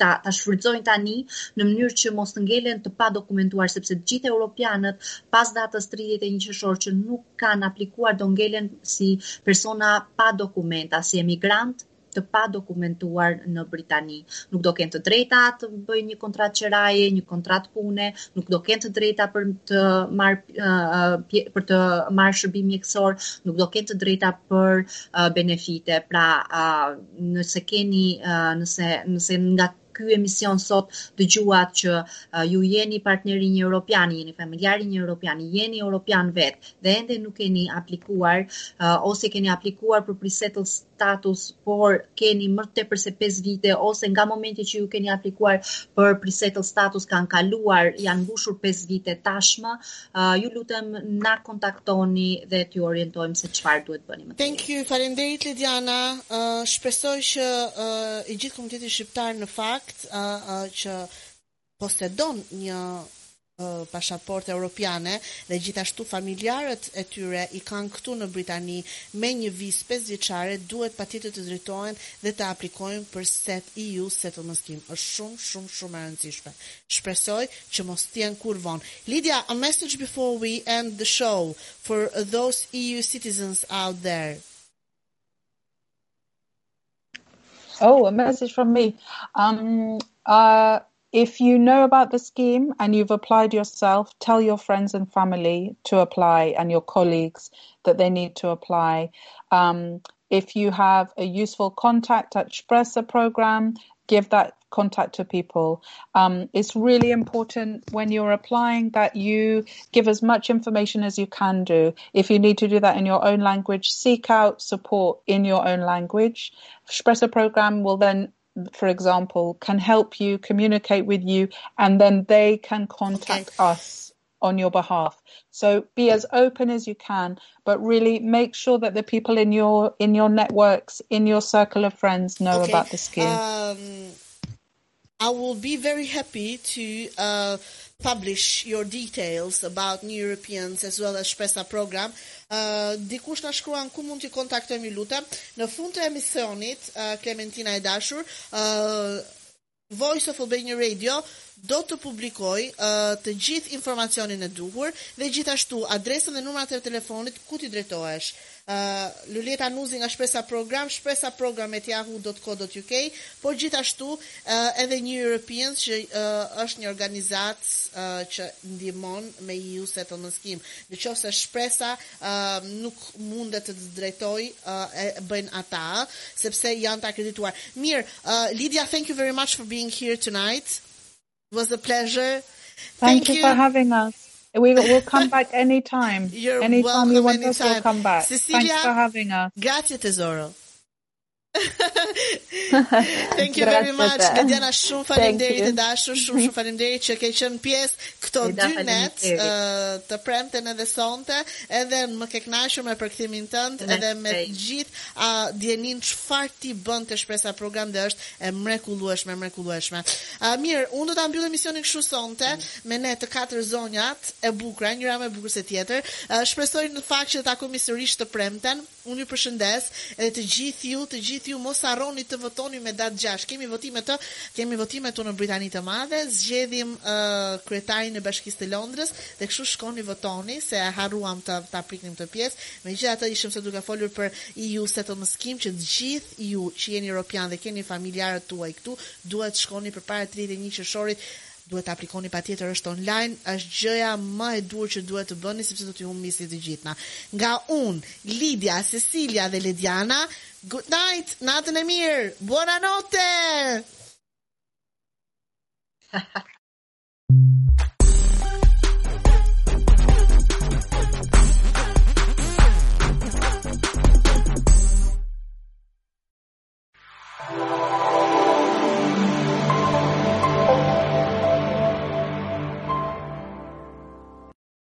ta, ta shfrytëzojnë tani në mënyrë që mos të ngelen të pa dokumentuar sepse të gjithë europianët pas datës 31 qershor që nuk kanë aplikuar do ngelen si persona pa dokumenta, si emigrant të pa dokumentuar në Britani. Nuk do kenë të drejta të bëjnë një kontratë qeraje, një kontratë pune, nuk do kenë të drejta për të marr uh, pje- për të marrë shërbim mjekësor, nuk do kenë të drejta për uh, benefite. Pra, uh, nëse keni uh, nëse nëse nga ky emision sot dëgjuat që uh, ju jeni partneri një europian, jeni familjari një europian, jeni europian vet dhe ende nuk keni aplikuar uh, ose keni aplikuar për pre-settled status, por keni më tepër se 5 vite ose nga momenti që ju keni aplikuar për pre-settled status kanë kaluar, janë mbushur 5 vite tashmë, uh, ju lutem na kontaktoni dhe t'ju orientojmë se çfarë duhet bëni më tepër. Thank you, faleminderit Lidiana. Uh, shpresoj që uh, i gjithë komuniteti shqiptar në fakt uh, uh, që posedon një pasaportë europiane dhe gjithashtu familjarët e tyre i kanë këtu në Britani me një vizë 5 vjeçare duhet patjetër të drejtohen dhe të aplikojnë për set EU settlement scheme. Është shumë shumë shumë e rëndësishme. Shpresoj që mos të jenë kur vonë. Lydia, a message before we end the show for those EU citizens out there. Oh, a message from me. Um, uh, if you know about the scheme and you've applied yourself, tell your friends and family to apply and your colleagues that they need to apply. Um, if you have a useful contact at Shpresa program, give that contact to people. Um, it's really important when you're applying that you give as much information as you can do. If you need to do that in your own language, seek out support in your own language. Espresso program will then for example, can help you communicate with you, and then they can contact Okay. us on your behalf. So be as open as you can, but really make sure that the people in your in your networks, in your circle of friends, know Okay. about the scheme. Um, I will be very happy to uh, publish your details about New Europeans as well as Shpesa program. Uh, dikush na shkruan ku mund t'i kontaktojmë lutem. Në fund të emisionit, uh, Klementina e dashur, uh, Voice of Albania Radio do të publikoj uh, të gjithë informacionin e duhur dhe gjithashtu adresën dhe numrat e telefonit ku ti drejtohesh. Uh, Luleta Nuzi nga Shpresa Program, shpresa program at yahoo.co.uk, por gjithashtu uh, edhe New Europeans që uh, është një organizat uh, që ndihmon me EU Settlement Scheme. Në qoftë se shpresa uh, nuk mundet të të drejtoj uh, e bëjnë ata, sepse janë të akredituar. Mirë, uh, Lydia, thank you very much for being here tonight. It was a pleasure. Thank, you for having us. We will come back anytime. You're anytime you welcome want us, we'll come back. Cecilia? Thanks for having us. Grazie tesoro. Thank you very much. te. Gadiana, shumë faleminderit e dashur, shumë shumë faleminderit që ke qenë pjesë këto dy net ë, të premten edhe sonte, edhe më ke kënaqur me përkthimin tënd, edhe me të gjithë a djenin çfarë ti bën të shpresa program dhe është e mrekullueshme, mrekullueshme. A mirë, unë do ta mbyll emisionin kështu sonte me ne të katër zonjat e bukura, njëra më e bukur se tjetër. Ë, Shpresoj në fakt që të takojmë sërish të premten. Unë ju përshëndes edhe të gjithë ju, të gjithë ju mos harroni të votoni me datë 6. Kemi votime të, kemi votime të në Britani të Madhe, zgjedhim uh, kryetarin e Bashkisë të Londrës dhe kështu shkoni votoni se harruam të ta priknim të pjesë. Megjithatë ishim se duke folur për EU Settlement Scheme që të gjithë ju që jeni europian dhe keni familjarët tuaj këtu, duhet shkoni përpara 31 qershorit duhet të aplikoni pa tjetër është online, është gjëja më e dur që duhet të bëni, sepse do t'ju humbisni të gjithna. Nga unë, Lidia, Cecilia dhe Lidiana, good night, natën e mirë, buona notte!